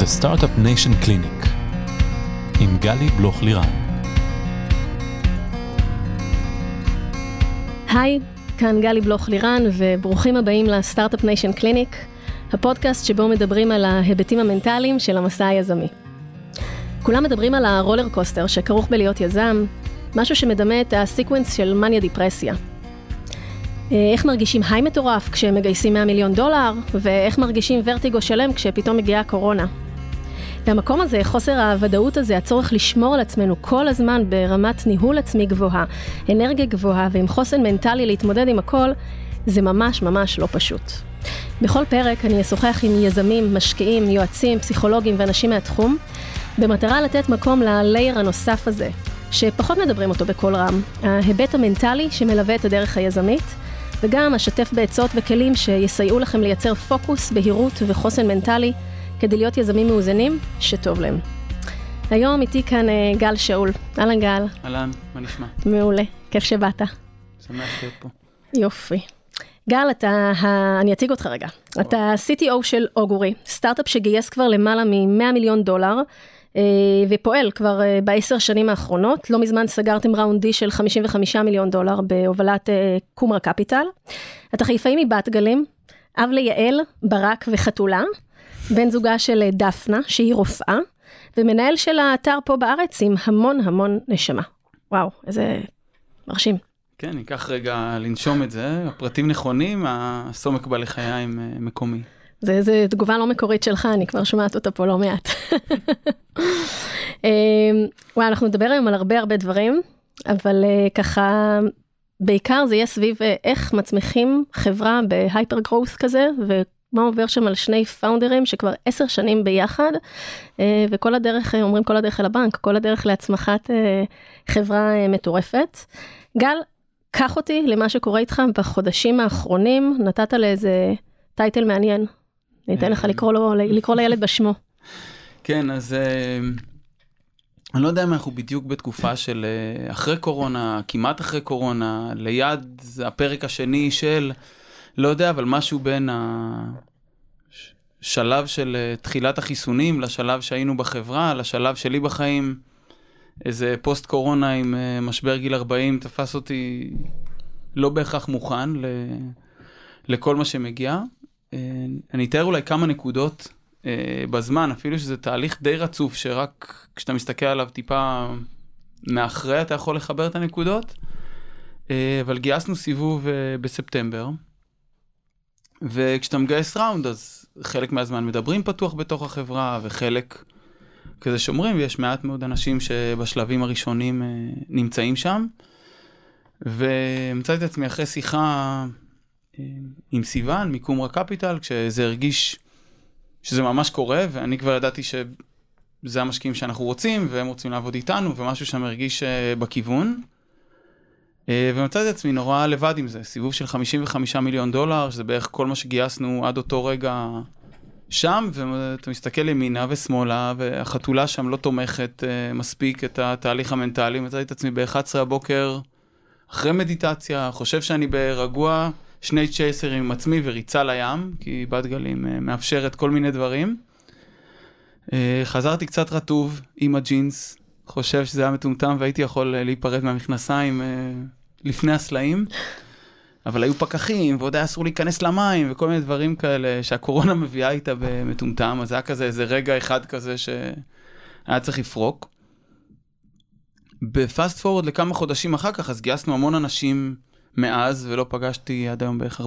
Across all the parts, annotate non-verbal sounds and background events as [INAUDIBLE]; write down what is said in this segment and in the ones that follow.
The Startup Nation Clinic עם גלי בלוך לירן. היי, כאן גלי בלוך לירן וברוכים הבאים ל Startup Nation Clinic, הפודקאסט שבו מדברים על ההיבטים המנטליים של המסע היזמי. כולם מדברים על ה roller coaster שכרוך בלהיות יזם, משהו שמדמה את ה sequence של מניה דיפרסיה. אה, איך מרגישים high מטורף כשהם מגייסים 100 מיליון דולר, ואיך מרגישים ורטיגו שלם כשפתאום מגיעה הקורונה. והמקום הזה, חוסר הוודאות הזה, הצורך לשמור על עצמנו כל הזמן ברמת ניהול עצמי גבוהה, אנרגיה גבוהה ועם חוסן מנטלי להתמודד עם הכל, זה ממש ממש לא פשוט. בכל פרק אני אשוחח עם יזמים, משקיעים, יועצים, פסיכולוגים ואנשים מהתחום, במטרה לתת מקום ללייר הנוסף הזה, שפחות מדברים אותו בקול רם, ההיבט המנטלי שמלווה את הדרך היזמית, וגם אשתף בעצות וכלים שיסייעו לכם לייצר פוקוס, בהירות וחוסן מנטלי כדי להיות יזמים מאוזנים שטוב להם. היום איתי כאן אה, גל שאול. אהלן גל. אהלן, מה נשמע? מעולה, כיף שבאת. שמח להיות פה. יופי. גל, אתה, ה... אני אציג אותך רגע. אתה CTO של אוגורי, סטארט-אפ שגייס כבר למעלה מ-100 מיליון דולר, אה, ופועל כבר אה, בעשר שנים האחרונות. לא מזמן סגרתם ראונד די של 55 מיליון דולר בהובלת קומרה קפיטל. אתה חיפאי מבת גלים, אב ליעל, ברק וחתולה. בן זוגה של דפנה, שהיא רופאה, ומנהל של האתר פה בארץ עם המון המון נשמה. וואו, איזה מרשים. כן, ניקח רגע לנשום את זה, הפרטים נכונים, הסומק בלחיים מקומי. זה, זה תגובה לא מקורית שלך, אני כבר שומעת אותה פה לא מעט. וואי, אנחנו נדבר היום על הרבה הרבה דברים, אבל ככה, בעיקר זה יהיה סביב איך מצמיחים חברה בהייפר גרוס כזה, מה עובר שם על שני פאונדרים שכבר עשר שנים ביחד, אה, וכל הדרך, אה, אומרים כל הדרך אל הבנק, כל הדרך להצמחת אה, חברה מטורפת. גל, קח אותי למה שקורה איתך בחודשים האחרונים, נתת לאיזה טייטל מעניין. אני אתן לך לקרוא, לו, לקרוא לילד [LAUGHS] בשמו. כן, אז אני לא יודע אם אנחנו בדיוק בתקופה של אחרי קורונה, כמעט אחרי קורונה, ליד הפרק השני של... לא יודע, אבל משהו בין השלב של אה, תחילת החיסונים לשלב שהיינו בחברה, לשלב שלי בחיים, איזה פוסט קורונה עם אה, משבר גיל 40 תפס אותי לא בהכרח מוכן ל... לכל מה שמגיע. אה, אני אתאר אולי כמה נקודות בזמן, אפילו שזה תהליך די רצוף, שרק כשאתה מסתכל עליו טיפה מאחרי אתה יכול לחבר את הנקודות. אבל גייסנו סיבוב בספטמבר. וכשאתה מגייס ראונד, אז חלק מהזמן מדברים פתוח בתוך החברה, וחלק כזה שומרים, ויש מעט מאוד אנשים שבשלבים הראשונים אה, נמצאים שם. ומצאתי את עצמי אחרי שיחה אה, עם סיוון מקומרה קפיטל, כשזה הרגיש שזה ממש קורה, ואני כבר ידעתי שזה המשקיעים שאנחנו רוצים, והם רוצים לעבוד איתנו, ומשהו שם הרגיש אה, בכיוון. אה, ומצאתי את עצמי נורא לבד עם זה, סיבוב של 55 מיליון דולר, שזה בערך כל מה שגייסנו עד אותו רגע שם, ואתה מסתכל ימינה ושמאלה, והחתולה שם לא תומכת uh, מספיק את התהליך המנטלי, מצאתי את עצמי ב-11 הבוקר, אחרי מדיטציה, חושב שאני ברגוע, שני צ'ייסרים עם עצמי וריצה לים, כי בת גלים uh, מאפשרת כל מיני דברים. חזרתי קצת רטוב עם הג'ינס, חושב שזה היה מטומטם והייתי יכול להיפרד מהמכנסיים לפני הסלעים. אבל היו פקחים, ועוד היה אסור להיכנס למים, וכל מיני דברים כאלה שהקורונה מביאה איתה במטומטם, אז היה כזה איזה רגע אחד כזה שהיה צריך לפרוק. ב fast forward לכמה חודשים אחר כך, אז גייסנו המון אנשים מאז, ולא פגשתי עד היום בערך 40%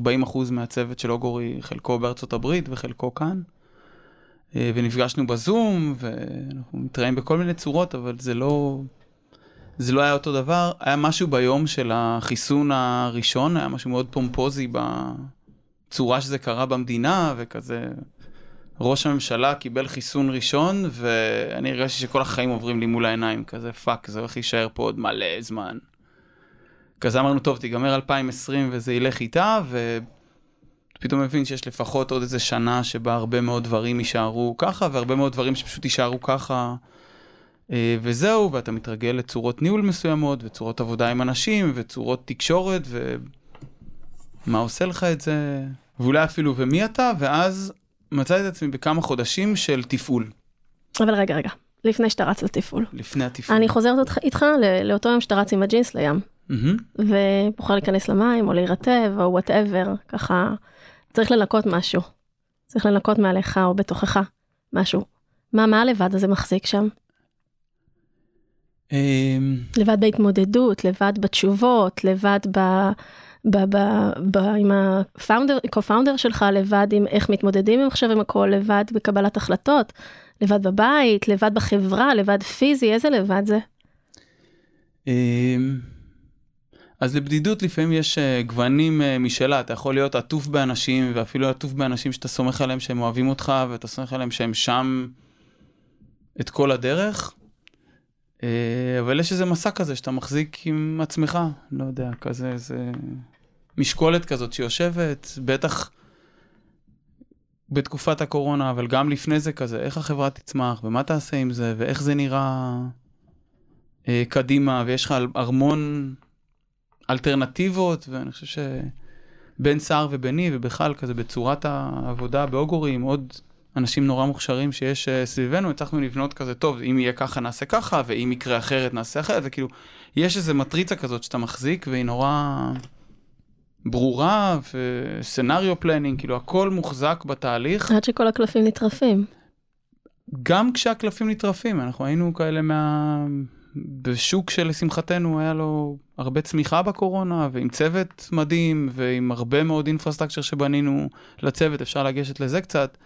מהצוות של אוגורי, חלקו בארצות הברית וחלקו כאן. אה, ונפגשנו בזום, ואנחנו מתראים בכל מיני צורות, אבל זה לא... זה לא היה אותו דבר, היה משהו ביום של החיסון הראשון, היה משהו מאוד פומפוזי בצורה שזה קרה במדינה, וכזה ראש הממשלה קיבל חיסון ראשון, ואני הרגשתי שכל החיים עוברים לי מול העיניים, כזה fuck, זה הולך להישאר פה עוד מלא זמן. כזה אמרנו, טוב, תיגמר 2020 וזה ילך איתה, ופתאום מבין שיש לפחות עוד איזה שנה שבה הרבה מאוד דברים יישארו ככה, והרבה מאוד דברים שפשוט יישארו ככה. אה, וזהו, ואתה מתרגל לצורות ניהול מסוימות, וצורות עבודה עם אנשים, וצורות תקשורת, ומה עושה לך את זה, ואולי אפילו ומי אתה, ואז מצאתי את עצמי בכמה חודשים של תפעול. אבל רגע, רגע, לפני שאתה רץ לתפעול. לפני התפעול. אני חוזרת אותך, איתך ל- לאותו יום שאתה רץ עם הג'ינס לים, מהמם. ובוחר להיכנס למים, או להירטב, או whatever, ככה, צריך לנקות משהו. צריך לנקות מעליך או בתוכך משהו. מה, מה הלבד הזה מחזיק שם? אמ, לבד בהתמודדות, לבד בתשובות, לבד ב... ב, ב, ב, עם ה founder, co-founder שלך, לבד עם איך מתמודדים עם עכשיו עם הכל, לבד בקבלת החלטות, לבד בבית, לבד בחברה, לבד פיזי, איזה לבד זה? אז לבדידות לפעמים יש אה, גוונים אה, משלה, אתה יכול להיות עטוף באנשים, ואפילו עטוף באנשים שאתה סומך עליהם שהם אוהבים אותך, ואתה סומך עליהם שהם שם את כל הדרך. אה, אבל יש איזה מסע כזה שאתה מחזיק עם עצמך, לא יודע, כזה איזה משקולת כזאת שיושבת, בטח בתקופת הקורונה, אבל גם לפני זה כזה, איך החברה תצמח, ומה תעשה עם זה, ואיך זה נראה אה, קדימה, ויש לך המון אלטרנטיבות, ואני חושב שבין סער וביני, ובכלל כזה בצורת העבודה באוגורי, עם עוד אנשים נורא מוכשרים שיש אה, סביבנו, הצלחנו לבנות כזה, טוב, אם יהיה ככה נעשה ככה, ואם יקרה אחרת נעשה אחרת, וכאילו, יש איזו מטריצה כזאת שאתה מחזיק, והיא נורא ברורה, ו scenario planning, כאילו, הכל מוחזק בתהליך. עד שכל הקלפים נטרפים. גם כשהקלפים נטרפים, אנחנו היינו כאלה מה... בשוק שלשמחתנו היה לו הרבה צמיחה בקורונה, ועם צוות מדהים, ועם הרבה מאוד אינפרסטרקצ'ר שבנינו לצוות, אפשר לגשת לזה קצת.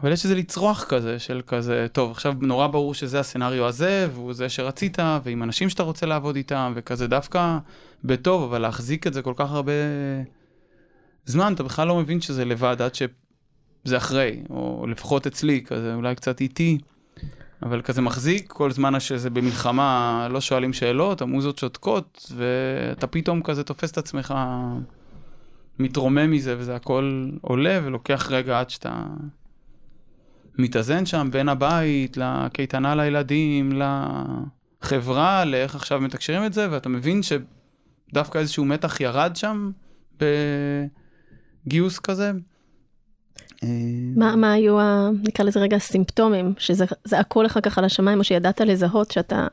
אבל יש איזה לצרוח כזה, של כזה, טוב, עכשיו נורא ברור שזה הסצנריו הזה, והוא זה שרצית, ועם אנשים שאתה רוצה לעבוד איתם, וכזה דווקא בטוב, אבל להחזיק את זה כל כך הרבה זמן, אתה בכלל לא מבין שזה לבד עד שזה אחרי, או לפחות אצלי, כזה אולי קצת איטי. אבל כזה מחזיק, כל זמן שזה במלחמה לא שואלים שאלות, המוזות שותקות, ואתה פתאום כזה תופס את עצמך מתרומם מזה, וזה הכל עולה, ולוקח רגע עד שאתה מתאזן שם בין הבית לקייטנה לילדים, לחברה, לאיך עכשיו מתקשרים את זה, ואתה מבין שדווקא איזשהו מתח ירד שם בגיוס כזה. מה, מה היו, ה, נקרא לזה רגע, הסימפטומים, שזה זעקו לך ככה לשמיים, או שידעת לזהות שאתה,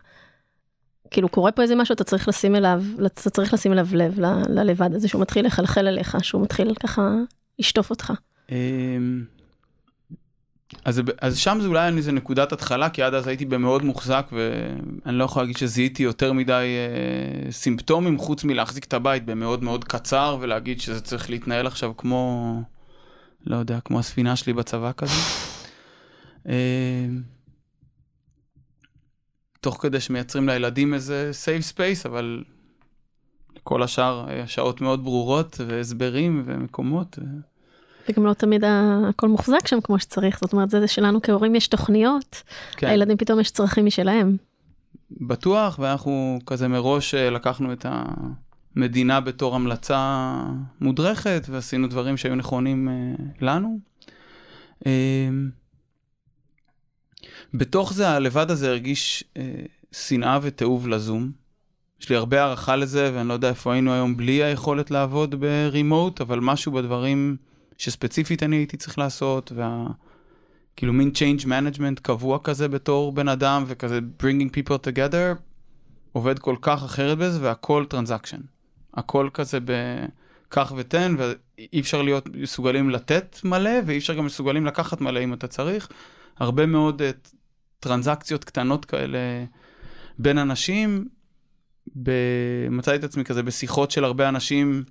כאילו קורה פה איזה משהו, אתה צריך לשים אליו, אתה צריך לשים אליו לב ל, ללבד הזה, שהוא מתחיל לחלחל אליך, שהוא מתחיל ככה לשטוף אותך. אמ, אז, אז שם זה אולי איזה נקודת התחלה, כי עד אז הייתי במאוד מוחזק, ואני לא יכול להגיד שזיהיתי יותר מדי אה, סימפטומים, חוץ מלהחזיק את הבית במאוד מאוד קצר, ולהגיד שזה צריך להתנהל עכשיו כמו, לא יודע, כמו הספינה שלי בצבא כזה. אה, תוך כדי שמייצרים לילדים איזה safe space, אבל כל השאר היה שעות מאוד ברורות, והסברים ומקומות. וגם לא תמיד הכל מוחזק שם כמו שצריך, זאת אומרת, זה שלנו כהורים יש תוכניות, כן. הילדים פתאום יש צרכים משלהם. בטוח, ואנחנו כזה מראש לקחנו את המדינה בתור המלצה מודרכת, ועשינו דברים שהיו נכונים לנו. בתוך זה, הלבד הזה הרגיש שנאה ותיעוב לזום. יש לי הרבה הערכה לזה, ואני לא יודע איפה היינו היום בלי היכולת לעבוד ברימוט, אבל משהו בדברים... שספציפית אני הייתי צריך לעשות, וה... כאילו מין change management קבוע כזה בתור בן אדם, וכזה bringing people together, עובד כל כך אחרת בזה, והכל transaction. הכל כזה בקח ותן, ואי אפשר להיות מסוגלים לתת מלא, ואי אפשר גם מסוגלים לקחת מלא אם אתה צריך. הרבה מאוד אה, טרנזקציות קטנות כאלה בין אנשים. מצאתי את עצמי כזה בשיחות של הרבה אנשים.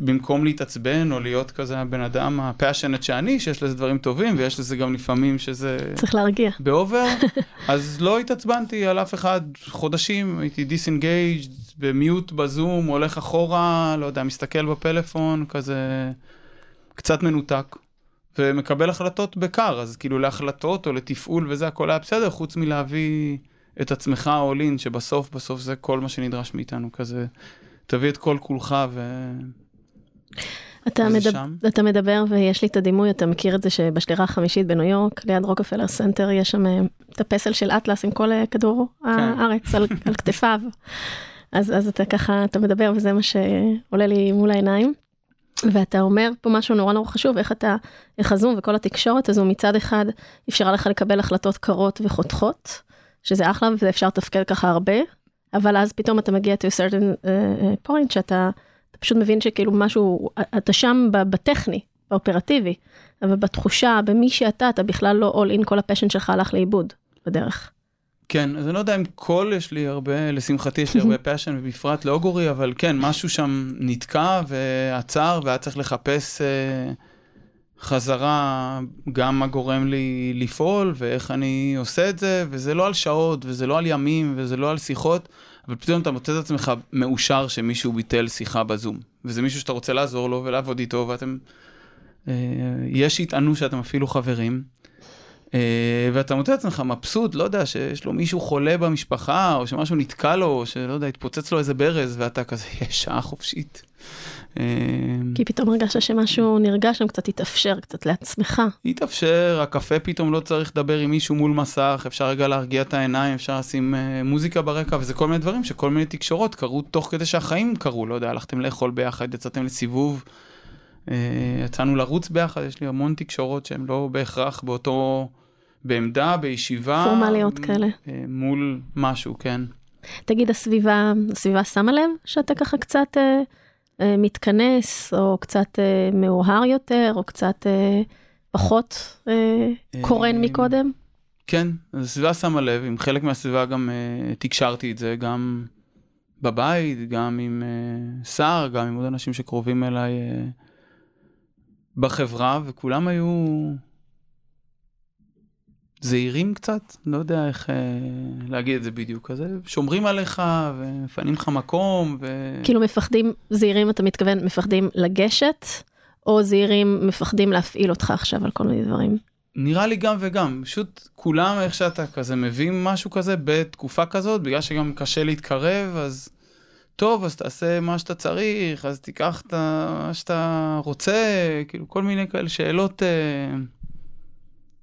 במקום להתעצבן או להיות כזה הבן אדם ה passionate שאני, שיש לזה דברים טובים ויש לזה גם לפעמים שזה... צריך להרגיע. ב over, [LAUGHS] אז לא התעצבנתי על אף אחד חודשים, הייתי disengaged ב mute בזום, הולך אחורה, לא יודע, מסתכל בפלאפון, כזה קצת מנותק. ומקבל החלטות בקרה, אז כאילו להחלטות או לתפעול וזה, הכל היה בסדר, חוץ מלהביא את עצמך all in, שבסוף, בסוף זה כל מה שנדרש מאיתנו, כזה, תביא את כל כולך ו... אתה, מדבר, אתה מדבר ויש לי את הדימוי, אתה מכיר את זה שבשדרה החמישית בניו יורק, ליד רוקפלר סנטר, יש שם אה, את הפסל של אטלס עם כל אה, כדור כן. הארץ על, על כתפיו. אז, אז אתה ככה, אתה מדבר וזה מה שעולה לי מול העיניים. ואתה אומר פה משהו נורא נורא חשוב, איך אתה, איך הזום וכל התקשורת הזו מצד אחד אפשרה לך לקבל החלטות קרות וחותכות, שזה אחלה ואפשר לתפקד ככה הרבה, אבל אז פתאום אתה מגיע to a certain uh, point שאתה אתה פשוט מבין שכאילו משהו, אתה שם בטכני, באופרטיבי, אבל בתחושה, במי שאתה, אתה בכלל לא all in, כל ה passion שלך הלך לאיבוד בדרך. כן, אז אני לא יודע אם כל, יש לי הרבה, לשמחתי יש לי הרבה [LAUGHS] passion, ובפרט לאוגורי, אבל כן, משהו שם נתקע ועצר, והיה צריך לחפש אה, חזרה גם מה גורם לי לפעול, ואיך אני עושה את זה, וזה לא על שעות, וזה לא על ימים, וזה לא על שיחות, אבל פתאום אתה מוצא את עצמך מאושר שמישהו ביטל שיחה בזום, וזה מישהו שאתה רוצה לעזור לו ולעבוד איתו, ואתם... אה, יש שיטענו שאתם אפילו חברים. אה, ואתה מוצא את עצמך מבסוט, לא יודע, שיש לו מישהו חולה במשפחה, או שמשהו נתקע לו, או שלא יודע, התפוצץ לו איזה ברז, ואתה כזה, יש שעה חופשית. אה, כי פתאום הרגשת שמשהו נרגש שם, קצת התאפשר, קצת לעצמך. התאפשר, הקפה פתאום לא צריך לדבר עם מישהו מול מסך, אפשר רגע להרגיע את העיניים, אפשר לשים uh, מוזיקה ברקע, וזה כל מיני דברים שכל מיני תקשורות קרו תוך כדי שהחיים קרו, לא יודע, הלכתם לאכול ביחד, יצאתם לסיבוב, יצאנו לרוץ ביחד, יש לי המון תקשורות שהן לא בהכרח באותו... בעמדה, בישיבה. פורמליות כאלה. אה, מול משהו, כן. תגיד, הסביבה, הסביבה שמה לב שאתה ככה קצת אה, אה, מתכנס, או קצת אה, מאוהר יותר, או קצת אה, פחות אה, קורן אה, מקודם? כן, הסביבה שמה לב, עם חלק מהסביבה גם אה, תקשרתי את זה, גם בבית, גם עם אה, שר, גם עם עוד אנשים שקרובים אליי אה, בחברה, וכולם היו זהירים קצת, לא יודע איך אה, להגיד את זה בדיוק, כזה שומרים עליך ומפנים לך מקום. ו... כאילו מפחדים, זהירים אתה מתכוון, מפחדים לגשת, או זהירים מפחדים להפעיל אותך עכשיו על כל מיני דברים? נראה לי גם וגם, פשוט כולם איך שאתה כזה מביא משהו כזה בתקופה כזאת, בגלל שגם קשה להתקרב, אז טוב, אז תעשה מה שאתה צריך, אז תיקח את מה שאתה רוצה, כאילו כל מיני כאלה שאלות. אה...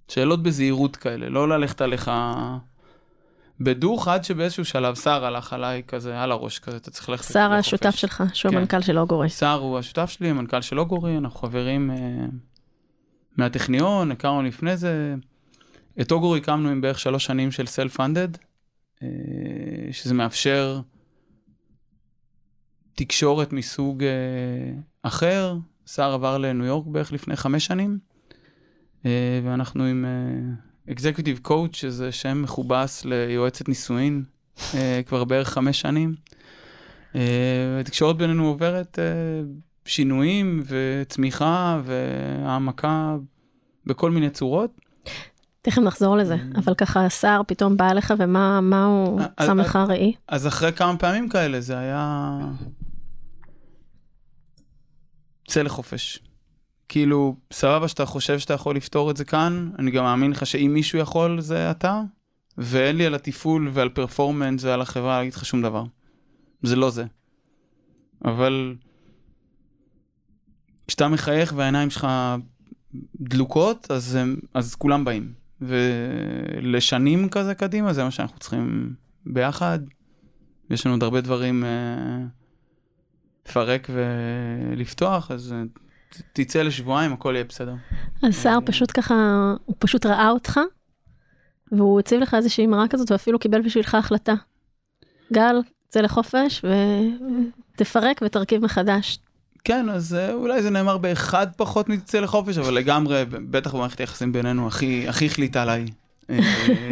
שאלות בזהירות כאלה, לא ללכת עליך בדוך, עד שבאיזשהו שלב שר הלך עליי כזה, על הראש כזה, אתה צריך ללכת. שר השותף שלך, שהוא כן. המנכ"ל של אוגורי. שר הוא השותף שלי, המנכ"ל של אוגורי, אנחנו חברים אה, מהטכניון, הכרנו לפני זה. את אוגורי הקמנו עם בערך שלוש שנים של self-funded, אה, שזה מאפשר תקשורת מסוג אה, אחר. שר עבר לניו יורק בערך לפני חמש שנים. אה, ואנחנו עם אקזקיוטיב uh, קואוץ', שזה שם מכובס ליועצת נישואין, כבר בערך חמש שנים. התקשורת בינינו עוברת שינויים וצמיחה והעמקה בכל מיני צורות. תכף נחזור לזה, אבל ככה השר פתאום בא אליך ומה הוא שם לך ראי? אז אחרי כמה פעמים כאלה זה היה צא לחופש. כאילו, סבבה שאתה חושב שאתה יכול לפתור את זה כאן, אני גם מאמין לך שאם מישהו יכול זה אתה, ואין לי על התפעול ועל פרפורמנס ועל החברה להגיד לך שום דבר. זה לא זה. אבל כשאתה מחייך והעיניים שלך דלוקות, אז, אז כולם באים. ולשנים כזה קדימה, זה מה שאנחנו צריכים ביחד. יש לנו עוד הרבה דברים אה, לפרק ולפתוח, אז תצא לשבועיים, הכל יהיה בסדר. אז שר פשוט ככה, הוא פשוט ראה אותך, והוא הציב לך איזושהי מראה כזאת, ואפילו קיבל בשבילך החלטה. גל, צא לחופש ותפרק ותרכיב מחדש. כן, אז אה, אולי זה נאמר באחד פחות מתצא לחופש, אבל לגמרי, בטח במערכת היחסים בינינו, הכי, הכי החליטה עליי, אה,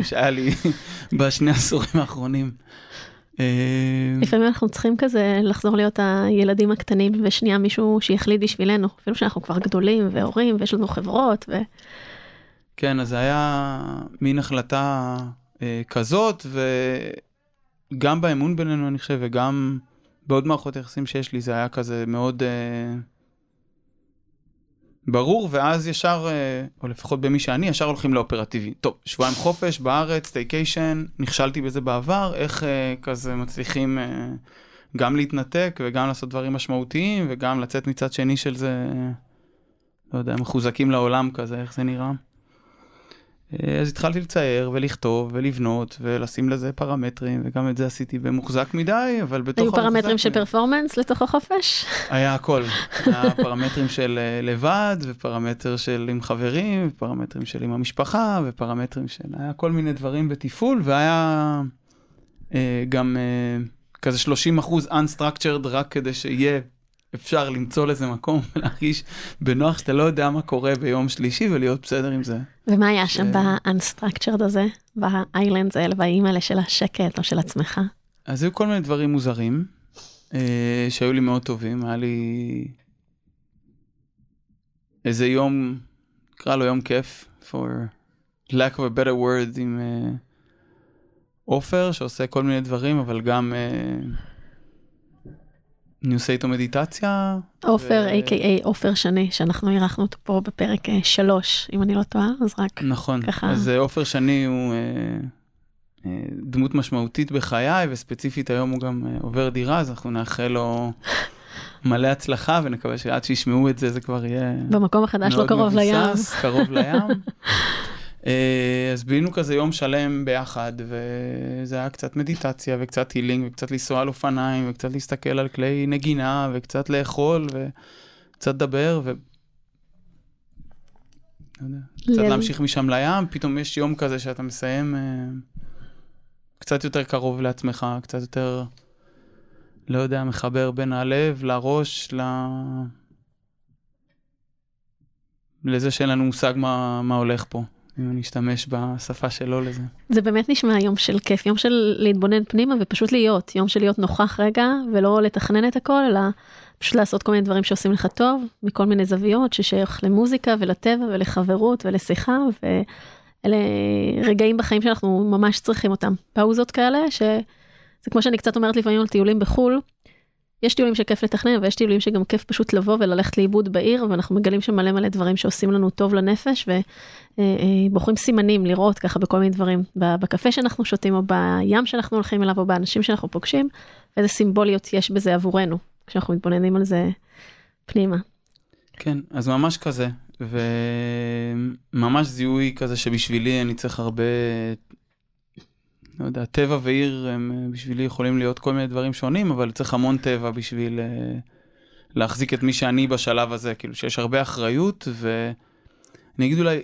שהיה לי [LAUGHS] בשני העשורים האחרונים. אה, לפעמים אנחנו צריכים כזה לחזור להיות הילדים הקטנים ושנייה מישהו שיחליט בשבילנו, אפילו שאנחנו כבר גדולים והורים ויש לנו חברות. ו... כן, אז זה היה מין החלטה אה, כזאת, וגם באמון בינינו אני חושב, וגם בעוד מערכות יחסים שיש לי, זה היה כזה מאוד... אה, ברור, ואז ישר, אה, או לפחות במי שאני, ישר הולכים לאופרטיבי. טוב, שבועיים חופש בארץ, staycation, נכשלתי בזה בעבר, איך אה, כזה מצליחים אה, גם להתנתק וגם לעשות דברים משמעותיים, וגם לצאת מצד שני של זה, לא יודע, מחוזקים לעולם כזה, איך זה נראה. אה, אז התחלתי לצייר ולכתוב ולבנות ולשים לזה פרמטרים וגם את זה עשיתי במוחזק מדי אבל בתוך היו פרמטרים של פרפורמנס לתוך החופש? היה הכל, [LAUGHS] היה פרמטרים של אה, לבד ופרמטר של עם חברים ופרמטרים של עם המשפחה ופרמטרים של היה כל מיני דברים בתפעול והיה אה, גם כזה 30 אחוז unstructured רק כדי שיהיה אפשר למצוא לזה מקום ולהרגיש בנוח שאתה לא יודע מה קורה ביום שלישי ולהיות בסדר עם זה. ומה היה שם כן. ב-unstructured הזה? באיילנדס האלה, באיים האלה של השקט או של עצמך? אז היו כל מיני דברים מוזרים אה, שהיו לי מאוד טובים, היה לי איזה יום, נקרא לו יום כיף, for lack of a better word, עם אה, עופר שעושה כל מיני דברים, אבל גם אה, אני עושה איתו מדיטציה. עופר, ו- a.k.a עופר שני, שאנחנו אירחנו אותו פה בפרק אה, שלוש, אם אני לא טועה, אז רק... נכון, ככה. אז אה, עופר שני הוא אה, אה, דמות משמעותית בחיי, וספציפית היום הוא גם אה, עובר דירה, אז אנחנו נאחל לו מלא הצלחה, ונקווה שעד שישמעו את זה, זה כבר יהיה במקום החדש לא קרוב לים. מבוסס, קרוב לים. [LAUGHS] אה, אז בילינו כזה יום שלם ביחד, וזה היה קצת מדיטציה, וקצת הילינג, וקצת לנסוע על אופניים, וקצת להסתכל על כלי נגינה, וקצת לאכול, וקצת לדבר, ו... לא יודע, קצת להמשיך משם לים, פתאום יש יום כזה שאתה מסיים אה, קצת יותר קרוב לעצמך, קצת יותר, לא יודע, מחבר בין הלב לראש, ל... לזה שאין לנו מושג מה, מה הולך פה, אם אני אשתמש בשפה שלו לזה. זה באמת נשמע יום של כיף, יום של להתבונן פנימה ופשוט להיות, יום של להיות נוכח רגע ולא לתכנן את הכל, אלא פשוט לעשות כל מיני דברים שעושים לך טוב, מכל מיני זוויות ששייך למוזיקה ולטבע ולחברות ולשיחה, ואלה רגעים בחיים שאנחנו ממש צריכים אותם. פאוזות כאלה, שזה כמו שאני קצת אומרת לפעמים על טיולים בחו"ל, יש טיולים שכיף לתכנן ויש טיולים שגם כיף פשוט לבוא וללכת לאיבוד בעיר ואנחנו מגלים שם מלא מלא דברים שעושים לנו טוב לנפש ובוחרים סימנים לראות ככה בכל מיני דברים בקפה שאנחנו שותים או בים שאנחנו הולכים אליו או באנשים שאנחנו פוגשים ואיזה סימבוליות יש בזה עבורנו כשאנחנו מתבוננים על זה פנימה. כן, אז ממש כזה, וממש זיהוי כזה שבשבילי אני צריך הרבה, לא יודע, טבע ועיר הם אה, בשבילי יכולים להיות כל מיני דברים שונים, אבל צריך המון טבע בשביל אה, להחזיק את מי שאני בשלב הזה, כאילו שיש הרבה אחריות, ואני אגיד אולי,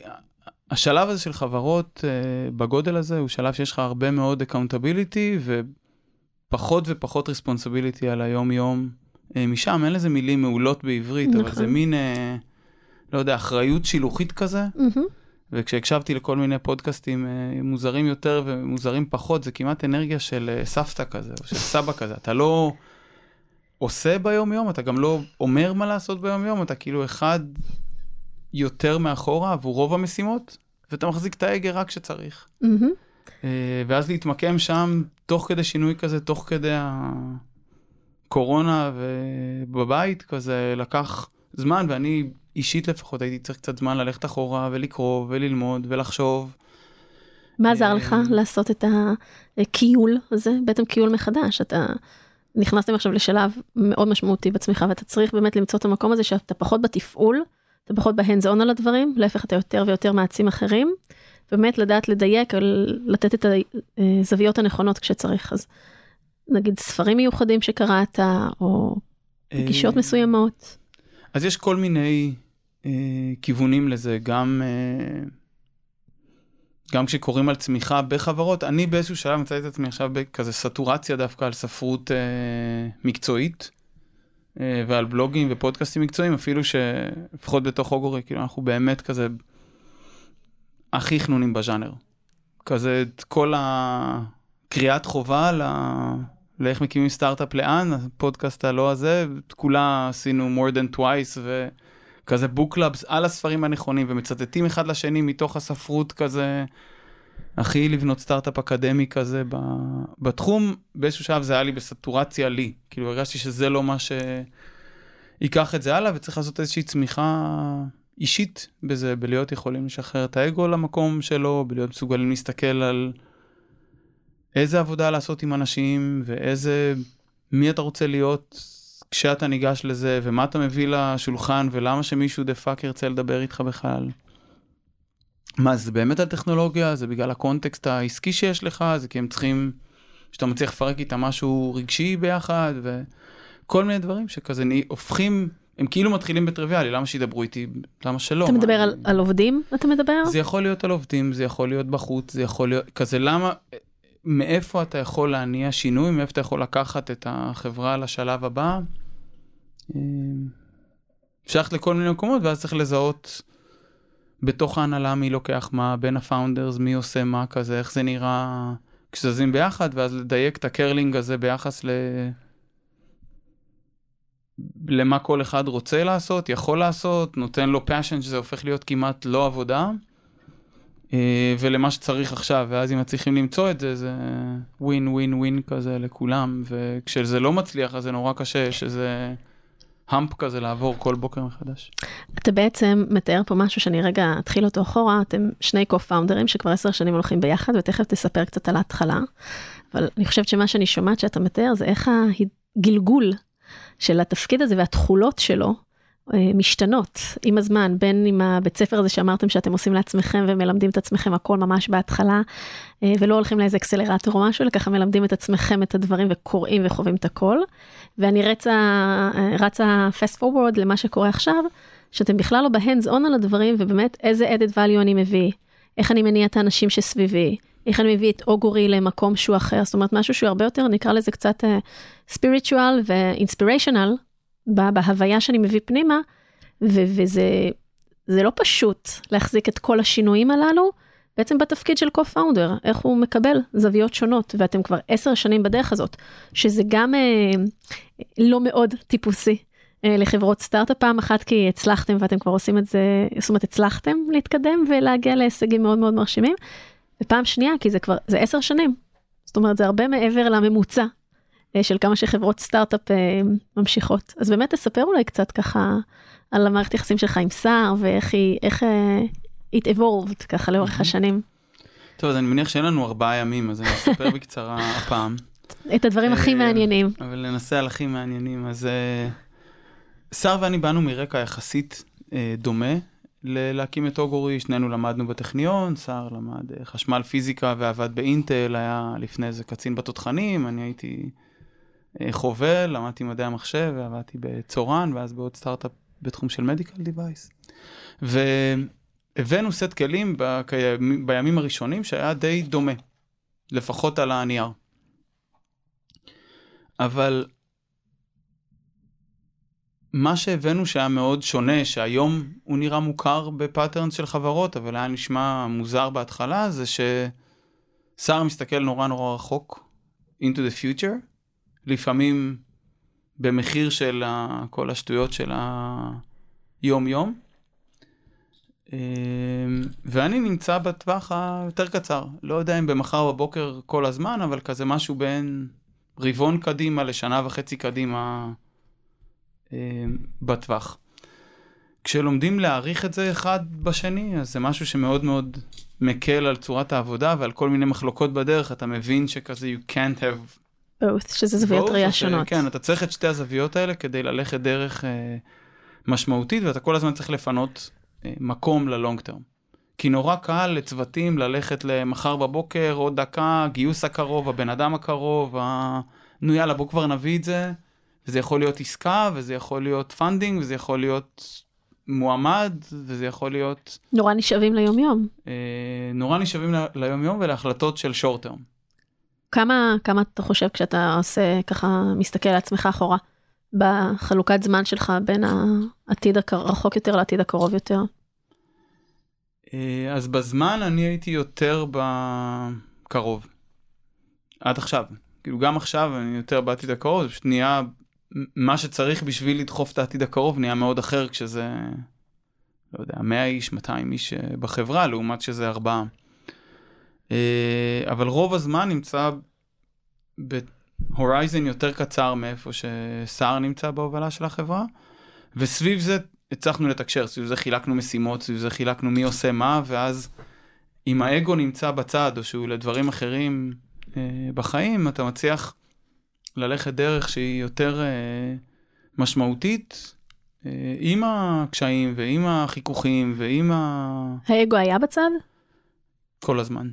השלב הזה של חברות אה, בגודל הזה הוא שלב שיש לך הרבה מאוד accountability ופחות ופחות responsibility על היום-יום. משם אין לזה מילים מעולות בעברית, אבל נכון. זה מין, אה, לא יודע, אחריות שילוחית כזה. וכשהקשבתי לכל מיני פודקאסטים אה, מוזרים יותר ומוזרים פחות, זה כמעט אנרגיה של אה, סבתא כזה, או של סבא כזה. אתה לא עושה ביום-יום, אתה גם לא אומר מה לעשות ביום-יום, אתה כאילו אחד יותר מאחורה עבור רוב המשימות, ואתה מחזיק את ההגה רק כשצריך. אה, ואז להתמקם שם, תוך כדי שינוי כזה, תוך כדי הקורונה ובבית כזה, לקח זמן, ואני אישית לפחות הייתי צריך קצת זמן ללכת אחורה ולקרוא וללמוד ולחשוב. מה עזר לך אה, לעשות את הכיול הזה בעצם כיול מחדש אתה נכנסתם עכשיו לשלב מאוד משמעותי בצמיחה ואתה צריך באמת למצוא את המקום הזה שאתה פחות בתפעול אתה פחות בהנדס און על הדברים להפך אתה יותר ויותר מעצים אחרים. באמת לדעת לדייק לתת את הזוויות הנכונות כשצריך אז נגיד ספרים מיוחדים שקראת או גישות אה, מסוימות. אז יש כל מיני אה, כיוונים לזה, גם, אה, גם כשקוראים על צמיחה בחברות, אני באיזשהו שלב מצאתי את עצמי עכשיו בכזה סטורציה דווקא על ספרות אה, מקצועית, אה, ועל בלוגים ופודקאסטים מקצועיים, אפילו שלפחות בתוך אוגורי, כאילו אנחנו באמת כזה הכי חנונים בז'אנר. כזה את כל הקריאת חובה ל... לאיך מקימים סטארט-אפ לאן, הפודקאסט הלא הזה, את כולה עשינו more than twice, book clubs על הספרים הנכונים, ומצטטים אחד לשני מתוך הספרות כזה, הכי לבנות סטארט-אפ אקדמי כזה ב... בתחום, באיזשהו שלב זה היה לי בסטורציה לי, כאילו הרגשתי שזה לא מה שייקח את זה הלאה, וצריך לעשות איזושהי צמיחה אישית בזה, בלהיות יכולים לשחרר את האגו למקום שלו, בלהיות מסוגלים להסתכל על... איזה עבודה לעשות עם אנשים ואיזה, מי אתה רוצה להיות כשאתה ניגש לזה ומה אתה מביא לשולחן ולמה שמישהו the fuck ירצה לדבר איתך בכלל. מה זה באמת הטכנולוגיה? זה בגלל ה context העסקי שיש לך? זה כי הם צריכים, שאתה מצליח לפרק איתם משהו רגשי ביחד, וכל מיני דברים שכזה נה- הופכים, הם כאילו מתחילים בטריוויאלי, למה שידברו איתי? למה שלא? אתה מדבר מה, על, על עובדים, אתה מדבר? זה יכול להיות על עובדים, זה יכול להיות בחוץ, זה יכול להיות, כזה למה, מאיפה אתה יכול להניע שינוי, מאיפה אתה יכול לקחת את החברה לשלב הבא. אה, אפשר ללכת לכל מיני מקומות, ואז צריך לזהות בתוך ההנהלה מי לוקח מה, בין ה founders, מי עושה מה כזה, איך זה נראה כשזזים ביחד, ואז לדייק את ה curling הזה ביחס ל... למה כל אחד רוצה לעשות, יכול לעשות, נותן לו passion שזה הופך להיות כמעט לא עבודה, ולמה שצריך עכשיו, ואז אם מצליחים למצוא את זה, זה ווין ווין ווין כזה לכולם, וכשזה לא מצליח אז זה נורא קשה, שזה האמפ כזה לעבור כל בוקר מחדש. אתה בעצם מתאר פה משהו שאני רגע אתחיל אותו אחורה, אתם שני קו-פאונדרים שכבר עשר שנים הולכים ביחד, ותכף תספר קצת על ההתחלה. אבל אני חושבת שמה שאני שומעת שאתה מתאר זה איך הגלגול של התפקיד הזה והתכולות שלו אה, משתנות עם הזמן, בין עם הבית ספר הזה שאמרתם שאתם עושים לעצמכם ומלמדים את עצמכם הכל ממש בהתחלה, אה, ולא הולכים לאיזה אקסלרטור או משהו, אלא ככה מלמדים את עצמכם את הדברים וקוראים וחווים את הכל. ואני רצה, אה, רצה fast forward למה שקורה עכשיו, שאתם בכלל לא בהנדס און על הדברים, ובאמת איזה added value אני מביא, איך אני מניע את האנשים שסביבי, איך אני מביא את אוגורי למקום שהוא אחר, זאת אומרת משהו שהוא הרבה יותר, נקרא לזה קצת uh, spiritual ו-inspirational, בהוויה שאני מביא פנימה, ו- וזה זה לא פשוט להחזיק את כל השינויים הללו, בעצם בתפקיד של co-founder, איך הוא מקבל זוויות שונות, ואתם כבר עשר שנים בדרך הזאת, שזה גם אה, לא מאוד טיפוסי אה, לחברות סטארט-אפ. פעם אחת, כי הצלחתם ואתם כבר עושים את זה, זאת אומרת הצלחתם להתקדם ולהגיע להישגים מאוד מאוד מרשימים, ופעם שנייה, כי זה כבר, זה עשר שנים, זאת אומרת זה הרבה מעבר לממוצע של כמה שחברות סטארט-אפ אה, ממשיכות. אז באמת תספר אולי קצת ככה על המערכת יחסים שלך עם סער ואיך היא, איך אה, it evolved ככה לאורך השנים. טוב, אז אני מניח שאין לנו ארבעה ימים, אז אני אספר בקצרה [LAUGHS] הפעם. את הדברים הכי אה, מעניינים. אבל ננסה על הכי מעניינים. אז אה, שר ואני באנו מרקע יחסית אה, דומה להקים את אוגורי, שנינו למדנו בטכניון, שר למד אה, חשמל פיזיקה ועבד באינטל, היה לפני זה קצין בתותחנים, אני הייתי אה, חובל, למדתי מדעי המחשב ועבדתי בצורן, ואז בעוד סטארט-אפ בתחום של מדיקל דיווייס. והבאנו סט כלים בקי- בימים הראשונים שהיה די דומה, לפחות על הנייר. אבל מה שהבאנו שהיה מאוד שונה, שהיום הוא נראה מוכר ב patterns של חברות, אבל היה נשמע מוזר בהתחלה, זה שסער מסתכל נורא נורא רחוק, into the future, לפעמים במחיר של כל השטויות של היום-יום. אמ, ואני נמצא בטווח היותר קצר, לא יודע אם במחר בבוקר כל הזמן, אבל כזה משהו בין רבעון קדימה לשנה וחצי קדימה אה, בטווח. כשלומדים להעריך את זה אחד בשני, אז זה משהו שמאוד מאוד מקל על צורת העבודה ועל כל מיני מחלוקות בדרך, אתה מבין שכזה you can't have both, שזה זוויות ראייה אה, שונות. כן, אתה צריך את שתי הזוויות האלה כדי ללכת דרך אה, משמעותית, ואתה כל הזמן צריך לפנות אה, מקום ללונג טרם. כי נורא קל לצוותים ללכת למחר בבוקר, עוד דקה, גיוס הקרוב, הבן אדם הקרוב, ה... נו יאללה, בוא כבר נביא את זה. וזה יכול להיות עסקה, וזה יכול להיות funding, וזה יכול להיות מועמד, וזה יכול להיות נורא נשאבים ליומיום. אה, נורא נשאבים ל- ליום-יום ולהחלטות של short term. כמה, כמה אתה חושב כשאתה עושה ככה, מסתכל על עצמך אחורה, בחלוקת זמן שלך בין העתיד הרחוק יותר לעתיד הקרוב יותר? אה, אז בזמן אני הייתי יותר בקרוב. עד עכשיו. כאילו גם עכשיו אני יותר בעתיד הקרוב, זה פשוט נהיה מה שצריך בשביל לדחוף את העתיד הקרוב נהיה מאוד אחר כשזה, לא יודע, 100 איש, 200 איש אה, בחברה, לעומת שזה ארבעה. אה, אבל רוב הזמן נמצא ב horizon יותר קצר מאיפה שסער נמצא בהובלה של החברה, וסביב זה הצלחנו לתקשר, סביב זה חילקנו משימות, סביב זה חילקנו מי עושה מה, ואז אם האגו נמצא בצד, או שהוא לדברים אחרים אה, בחיים, אתה מצליח ללכת דרך שהיא יותר אה, משמעותית, אה, עם הקשיים ועם החיכוכים ועם ה... האגו היה בצד? כל הזמן.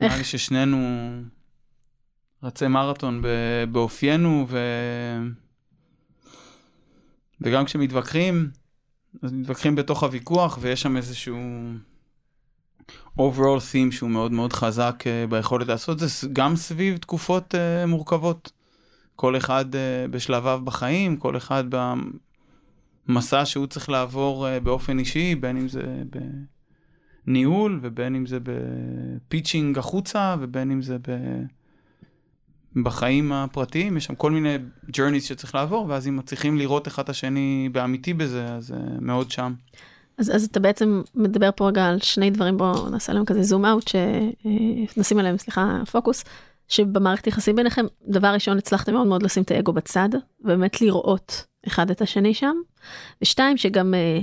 נראה לי ששנינו רצי מרתון ב- באופיינו, ו... וגם כשמתווכחים, אז מתווכחים בתוך הוויכוח, ויש שם איזשהו overall theme שהוא מאוד מאוד חזק אה, ביכולת לעשות את זה, גם סביב תקופות אה, מורכבות. כל אחד אה, בשלביו בחיים, כל אחד במסע שהוא צריך לעבור באופן אישי, בין אם זה בניהול, ובין אם זה בפיצ'ינג החוצה, ובין אם זה ב... בחיים הפרטיים, יש שם כל מיני journeys שצריך לעבור, ואז אם מצליחים לראות אחד את השני באמיתי בזה, אז uh, מאוד שם. אז, אז אתה בעצם מדבר פה רגע על שני דברים, בואו נעשה להם כזה זום אאוט, שנשים עליהם, סליחה, פוקוס, שבמערכת יחסים ביניכם, דבר ראשון, הצלחתם מאוד מאוד לשים את האגו בצד, ובאמת לראות אחד את השני שם, ושתיים, שגם אה, אה,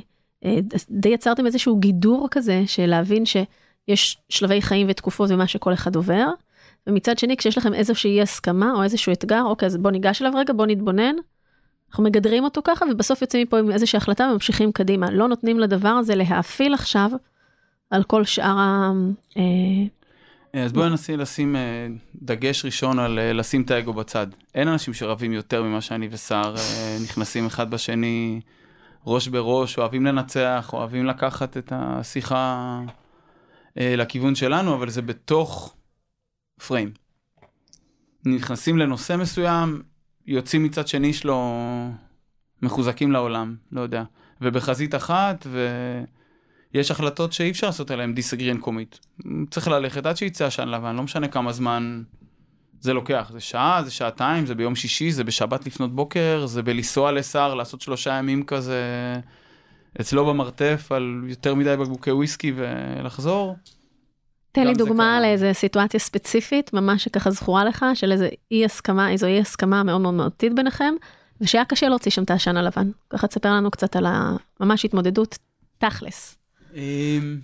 די יצרתם איזשהו גידור כזה, של להבין שיש שלבי חיים ותקופות ומה שכל אחד עובר, ומצד שני, כשיש לכם איזושהי הסכמה או איזשהו אתגר, אוקיי, אז בוא ניגש אליו רגע, בוא נתבונן, אנחנו מגדרים אותו ככה, ובסוף יוצאים מפה עם איזושהי החלטה וממשיכים קדימה. לא נותנים לדבר הזה להאפיל עכשיו על כל שאר ה... אה, אז בואי ננסה לשים אה, דגש ראשון על אה, לשים את האגו בצד. אין אנשים שרבים יותר ממה שאני אה, נכנסים אחד בשני ראש בראש, אוהבים לנצח, אוהבים לקחת את השיחה אה, לכיוון שלנו, אבל זה בתוך פריים. נכנסים לנושא מסוים, יוצאים מצד שני שלו מחוזקים לעולם, לא יודע. ובחזית אחת, ויש החלטות שאי אפשר לעשות עליהן דיסגרין קומית. צריך ללכת עד שיצא עשן לבן, לא משנה כמה זמן זה לוקח. זה שעה, זה שעתיים, זה ביום שישי, זה בשבת לפנות בוקר, זה בלנסוע לסער, לעשות שלושה ימים כזה אצלו במרתף על יותר מדי בקבוקי וויסקי ולחזור. תן לי דוגמה. לאיזה סיטואציה ספציפית, ממש שככה זכורה לך, של איזה אי הסכמה, איזו אי הסכמה מאוד מאוד מהותית ביניכם, ושהיה קשה להוציא שם את העשן הלבן. ככה תספר לנו קצת על הממש התמודדות תכלס. אמ,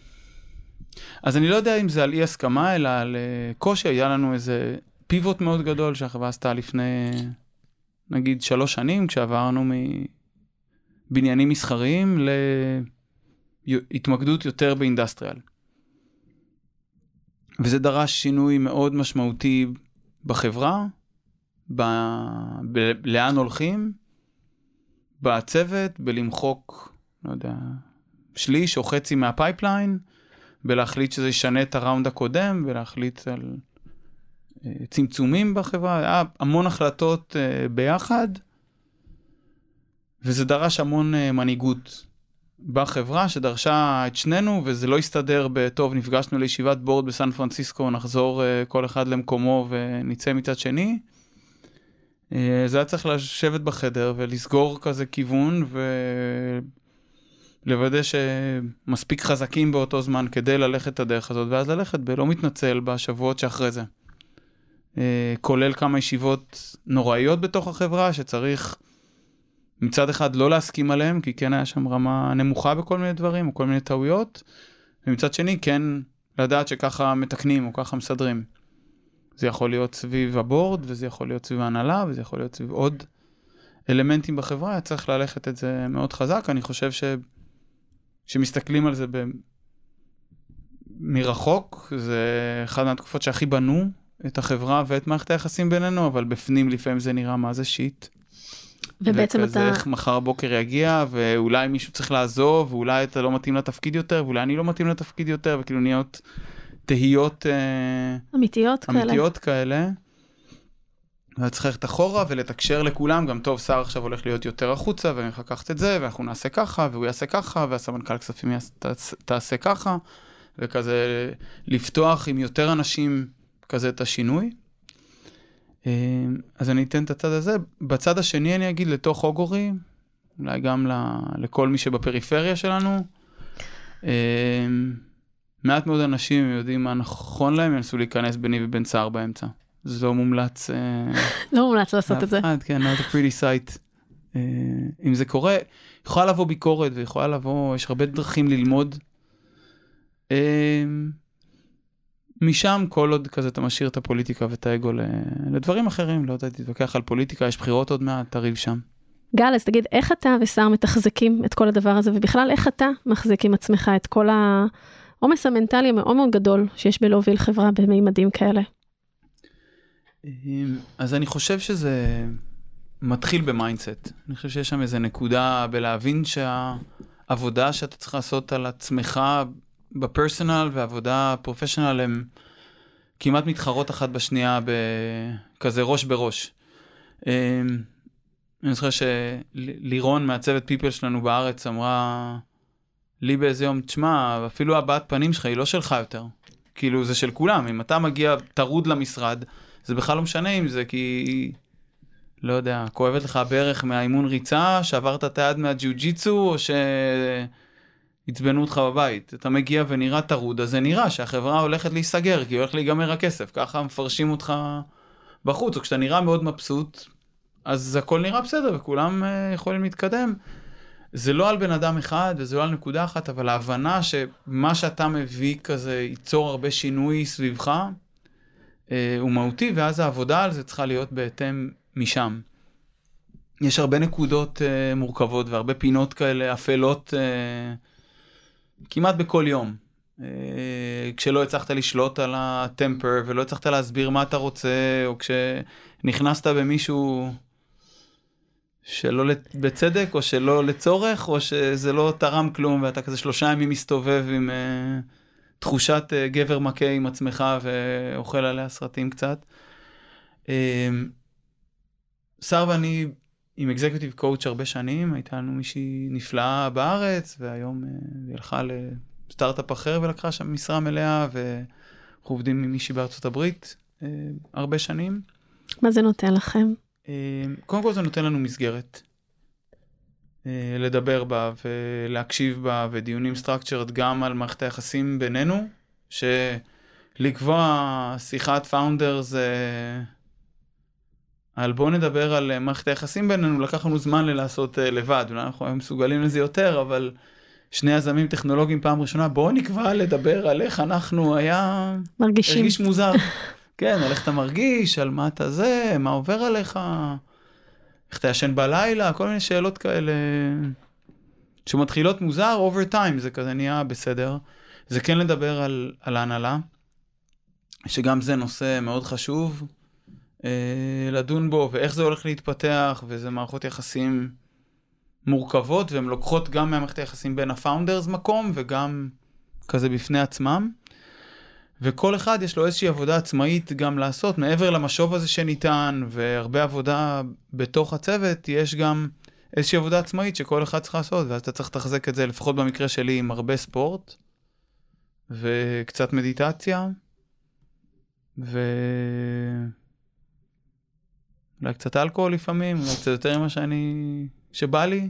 אז אני לא יודע אם זה על אי הסכמה, אלא על אה, קושי, היה לנו איזה פיבוט מאוד גדול שהחברה עשתה לפני, נגיד, שלוש שנים, כשעברנו מבניינים מסחריים להתמקדות יותר ב industrial. וזה דרש שינוי מאוד משמעותי בחברה, ב... ב... לאן הולכים, בצוות, בלמחוק, לא יודע, שליש או חצי מה pipeline, ולהחליט שזה ישנה את ה round הקודם, ולהחליט על צמצומים בחברה, היה המון החלטות אה, ביחד, וזה דרש המון אה, מנהיגות בחברה שדרשה את שנינו, וזה לא הסתדר בטוב, נפגשנו לישיבת בורד בסן פרנסיסקו, נחזור אה, כל אחד למקומו ונצא מצד שני. זה היה צריך לשבת בחדר ולסגור כזה כיוון ולוודא שמספיק חזקים באותו זמן כדי ללכת את הדרך הזאת, ואז ללכת בלא מתנצל בשבועות שאחרי זה. אה, כולל כמה ישיבות נוראיות בתוך החברה שצריך מצד אחד לא להסכים עליהם, כי כן היה שם רמה נמוכה בכל מיני דברים או כל מיני טעויות, ומצד שני כן לדעת שככה מתקנים או ככה מסדרים. זה יכול להיות סביב הבורד, וזה יכול להיות סביב ההנהלה, וזה יכול להיות סביב עוד אלמנטים בחברה, היה צריך ללכת את זה מאוד חזק. אני חושב ש... שמסתכלים על זה ב... מרחוק, זה אחת מהתקופות שהכי בנו את החברה ואת מערכת היחסים בינינו, אבל בפנים לפעמים זה נראה מה זה שיט. ובעצם וכזה אתה, איך מחר בוקר יגיע, ואולי מישהו צריך לעזוב, ואולי אתה לא מתאים לתפקיד יותר, ואולי אני לא מתאים לתפקיד יותר, וכאילו נהיות תהיות אה, אמיתיות כאלה. אמיתיות כאלה. ואתה צריך ללכת אחורה ולתקשר לכולם, גם טוב, שר עכשיו הולך להיות יותר החוצה, ואני הולך לקחת את זה, ואנחנו נעשה ככה, והוא יעשה ככה, והסמנכ"ל כספים יעש- תעש- תעשה ככה, וכזה לפתוח עם יותר אנשים כזה את השינוי. אה, אז אני אתן את הצד הזה. בצד השני אני אגיד לתוך אוגורי, אולי גם ל- לכל מי שבפריפריה שלנו. אה, מעט מאוד אנשים יודעים מה נכון להם, ינסו להיכנס ביני ובין סער באמצע. זה לא מומלץ. אה, לא מומלץ לעשות את זה. כן, not a pretty sight. אם זה קורה, יכולה לבוא ביקורת ויכולה לבוא, יש הרבה דרכים ללמוד. משם כל עוד כזה אתה משאיר את הפוליטיקה ואת האגו לדברים אחרים, לא יודע, תתווכח על פוליטיקה, יש בחירות עוד מעט, תריב שם. גל, אז תגיד, איך אתה ושר מתחזקים את כל הדבר הזה, ובכלל, איך אתה מחזיק עם עצמך את כל העומס המנטלי המאוד מאוד גדול שיש בלהוביל חברה במימדים כאלה? אמ, אז אני חושב שזה מתחיל ב mindset. אני חושב שיש שם איזה נקודה בלהבין שהעבודה שאתה צריך לעשות על עצמך ב personal ועבודה professional הם כמעט מתחרות אחת בשנייה בכזה ראש בראש. אמ, אני זוכר שלירון מהצוות people שלנו בארץ אמרה לי באיזה יום, תשמע, אפילו הבעת פנים שלך היא לא שלך יותר. כאילו זה של כולם, אם אתה מגיע טרוד למשרד, זה בכלל לא משנה אם זה כי, לא יודע, כואבת לך הברך מהאימון ריצה, שעברת את היד מהג'יו-ג'יצו, או שעצבנו אותך בבית. אתה מגיע ונראה טרוד, אז זה נראה שהחברה הולכת להיסגר, כי הולך להיגמר הכסף, ככה מפרשים אותך בחוץ, או כשאתה נראה מאוד מבסוט, אז הכל נראה בסדר וכולם uh, יכולים להתקדם. זה לא על בן אדם אחד וזה לא על נקודה אחת, אבל ההבנה שמה שאתה מביא כזה ייצור הרבה שינוי סביבך, אה, הוא מהותי, ואז העבודה על זה צריכה להיות בהתאם משם. יש הרבה נקודות אה, מורכבות והרבה פינות כאלה אפלות אה, כמעט בכל יום. אה, כשלא הצלחת לשלוט על הטמפר ולא הצלחת להסביר מה אתה רוצה, או כשנכנסת במישהו שלא בצדק, או שלא לצורך, או שזה לא תרם כלום, ואתה כזה שלושה ימים מסתובב עם uh, תחושת uh, גבר מכה עם עצמך ואוכל עליה סרטים קצת. שר ואני עם אקזקיוטיב קואוצ' הרבה שנים, הייתה לנו מישהי נפלאה בארץ, והיום uh, היא הלכה לסטארט-אפ אחר ולקחה שם משרה מלאה, ואנחנו עובדים עם מישהי בארצות הברית uh, הרבה שנים. מה זה נותן לכם? אה, קודם כל זה נותן לנו מסגרת. אה, לדבר בה ולהקשיב בה ודיונים structured גם על מערכת היחסים בינינו, שלקבוע שיחת פאונדר זה... על בואו נדבר על מערכת היחסים בינינו, לקח לנו זמן ללעשות אה, לבד, אולי אנחנו היום מסוגלים לזה יותר, אבל שני יזמים טכנולוגיים פעם ראשונה, בואו נקבע לדבר על איך אנחנו היה... מרגישים. הרגיש מוזר. [LAUGHS] כן, על איך אתה מרגיש, על מה אתה זה, מה עובר עליך, איך אתה ישן בלילה, כל מיני שאלות כאלה שמתחילות מוזר, over time זה כזה נהיה בסדר. זה כן לדבר על, על ההנהלה, שגם זה נושא מאוד חשוב אה, לדון בו, ואיך זה הולך להתפתח, וזה מערכות יחסים מורכבות, והן לוקחות גם מהמערכת היחסים בין ה founders מקום, וגם כזה בפני עצמם. וכל אחד יש לו איזושהי עבודה עצמאית גם לעשות, מעבר למשוב הזה שניתן, והרבה עבודה בתוך הצוות, יש גם איזושהי עבודה עצמאית שכל אחד צריך לעשות, ואז אתה צריך לתחזק את זה, לפחות במקרה שלי, עם הרבה ספורט, וקצת מדיטציה, ו... אולי קצת אלכוהול לפעמים, אולי קצת יותר ממה שאני... שבא לי.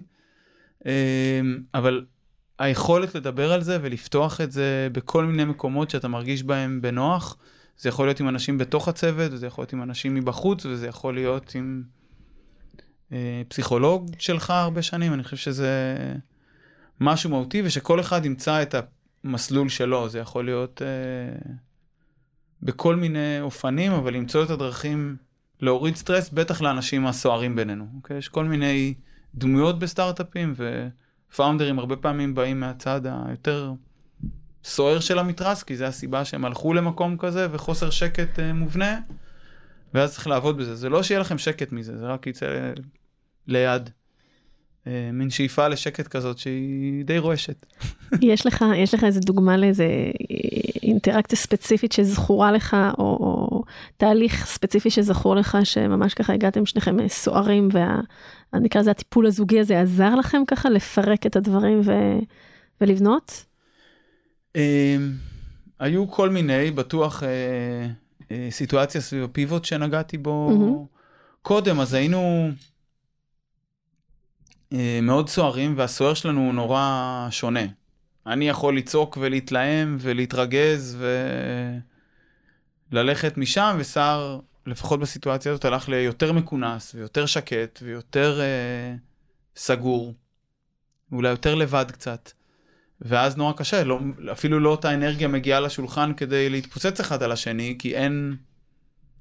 אמ, אבל היכולת לדבר על זה ולפתוח את זה בכל מיני מקומות שאתה מרגיש בהם בנוח. זה יכול להיות עם אנשים בתוך הצוות, וזה יכול להיות עם אנשים מבחוץ, וזה יכול להיות עם אה, פסיכולוג שלך הרבה שנים. אני חושב שזה משהו מהותי, ושכל אחד ימצא את המסלול שלו. זה יכול להיות אה, בכל מיני אופנים, אבל למצוא את הדרכים להוריד סטרס, בטח לאנשים הסוערים בינינו. אוקיי? יש כל מיני דמויות בסטארט-אפים, ו... פאונדרים הרבה פעמים באים מהצד היותר סוער של המתרס, כי זה הסיבה שהם הלכו למקום כזה וחוסר שקט uh, מובנה, ואז צריך לעבוד בזה. זה לא שיהיה לכם שקט מזה, זה רק יצא ליד. Uh, מין שאיפה לשקט כזאת שהיא די רועשת. [LAUGHS] יש לך, יש לך איזה דוגמה לאיזה אינטראקציה ספציפית שזכורה לך, או, או תהליך ספציפי שזכור לך, שממש ככה הגעתם שניכם סוערים, וה... נקרא לזה הטיפול הזוגי הזה עזר לכם ככה לפרק את הדברים ו... ולבנות? אמ, היו כל מיני, בטוח אה, אה, סיטואציה סביב הפיבוט שנגעתי בו. קודם, אז היינו אה, מאוד סוערים, והסוער שלנו הוא נורא שונה. אני יכול לצעוק ולהתלהם ולהתרגז וללכת משם, ושר לפחות בסיטואציה הזאת, הלך ליותר מכונס ויותר שקט ויותר אה, סגור, אולי יותר לבד קצת. ואז נורא קשה, לא, אפילו לא אותה אנרגיה מגיעה לשולחן כדי להתפוצץ אחד על השני, כי אין...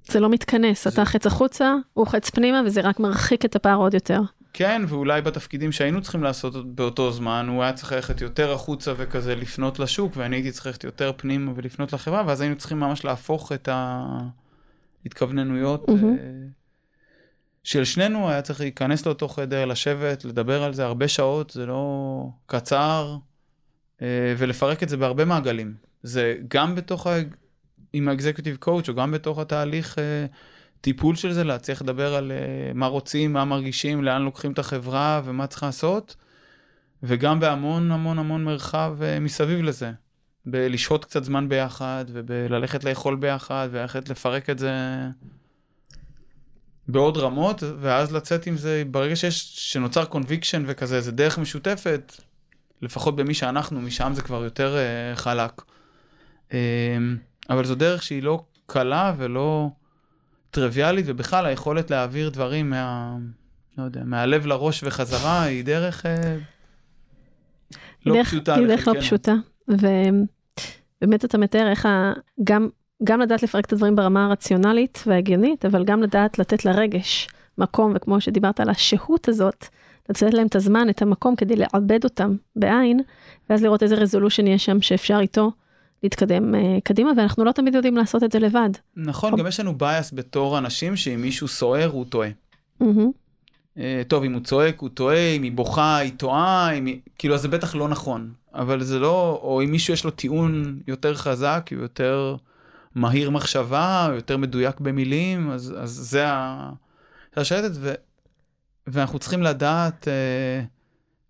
זה לא מתכנס, זה... אתה חץ החוצה, הוא חץ פנימה, וזה רק מרחיק את הפער עוד יותר. כן, ואולי בתפקידים שהיינו צריכים לעשות באותו זמן, הוא היה צריך ללכת יותר החוצה וכזה לפנות לשוק, ואני הייתי צריך ללכת יותר פנימה ולפנות לחברה, ואז היינו צריכים ממש להפוך את ההתכווננויות. אה, של שנינו, היה צריך להיכנס לאותו חדר, לשבת, לדבר על זה הרבה שעות, זה לא קצר, אה, ולפרק את זה בהרבה מעגלים. זה גם בתוך, ה... עם האקזקיוטיב קואוץ', או גם בתוך התהליך אה, טיפול של זה, להצליח לדבר על אה, מה רוצים, מה מרגישים, לאן לוקחים את החברה ומה צריך לעשות, וגם בהמון המון המון מרחב אה, מסביב לזה. בלשהות קצת זמן ביחד, ובללכת לאכול ביחד, וללכת לפרק את זה בעוד רמות, ואז לצאת עם זה, ברגע שיש, שנוצר קונביקשן וכזה, זה דרך משותפת, לפחות במי שאנחנו, משם זה כבר יותר uh, חלק. Um, אבל זו דרך שהיא לא קלה ולא טריוויאלית, ובכלל היכולת להעביר דברים מה... לא יודע, מהלב לראש וחזרה, היא דרך uh, לא דרך- פשוטה היא דרך לא לחלקנו. פשוטה, ובאמת אתה מתאר איך ה... גם, גם לדעת לפרק את הדברים ברמה הרציונלית וההגיונית, אבל גם לדעת לתת לרגש מקום, וכמו שדיברת על השהות הזאת, לתת להם את הזמן, את המקום כדי לעבד אותם בעין, ואז לראות איזה רזולושן יש שם שאפשר איתו להתקדם אה, קדימה, ואנחנו לא תמיד יודעים לעשות את זה לבד. נכון, גם יש לנו bias בתור אנשים שאם מישהו סוער הוא טועה. אה, טוב, אם הוא צועק, הוא טועה, אם היא בוכה, היא טועה, אם היא... כאילו, אז זה בטח לא נכון. אבל זה לא, או אם מישהו יש לו טיעון יותר חזק, הוא יותר מהיר מחשבה, הוא יותר מדויק במילים, אז, אז זה ה... זה השייטת, ו... ואנחנו צריכים לדעת אה,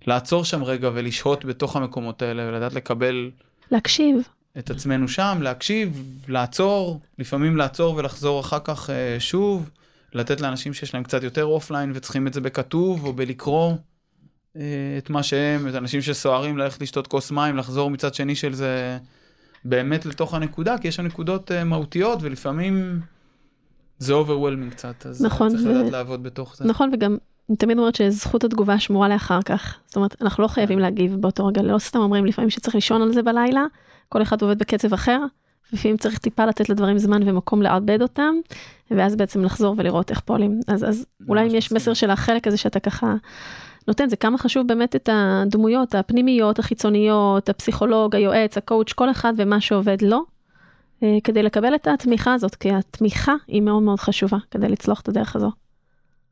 לעצור שם רגע ולשהות בתוך המקומות האלה, ולדעת לקבל להקשיב, את עצמנו שם, להקשיב, לעצור, לפעמים לעצור ולחזור אחר כך אה, שוב, לתת לאנשים שיש להם קצת יותר אופליין וצריכים את זה בכתוב או בלקרוא אה, את מה שהם, את האנשים שסוערים ללכת לשתות כוס מים, לחזור מצד שני של זה באמת לתוך הנקודה, כי יש שם נקודות אה, מהותיות ולפעמים זה overwhelming קצת, אז נכון, צריך ו- לדעת לעבוד בתוך זה. נכון, וגם אני תמיד אומרת שזכות התגובה שמורה לאחר כך. זאת אומרת, אנחנו לא חייבים להגיב באותו רגע, לא סתם אומרים לפעמים שצריך לישון על זה בלילה, כל אחד עובד בקצב אחר, לפעמים צריך טיפה לתת לדברים זמן ומקום לעבד אותם, ואז בעצם לחזור ולראות איך פועלים. אז, אז אולי אם יש. מסר של החלק הזה שאתה ככה נותן, זה כמה חשוב באמת את הדמויות הפנימיות, החיצוניות, הפסיכולוג, היועץ, הקואוץ', כל אחד ומה שעובד לו, אה, כדי לקבל את התמיכה הזאת, כי התמיכה היא מאוד מאוד חשובה כדי לצלוח את הדרך הזו.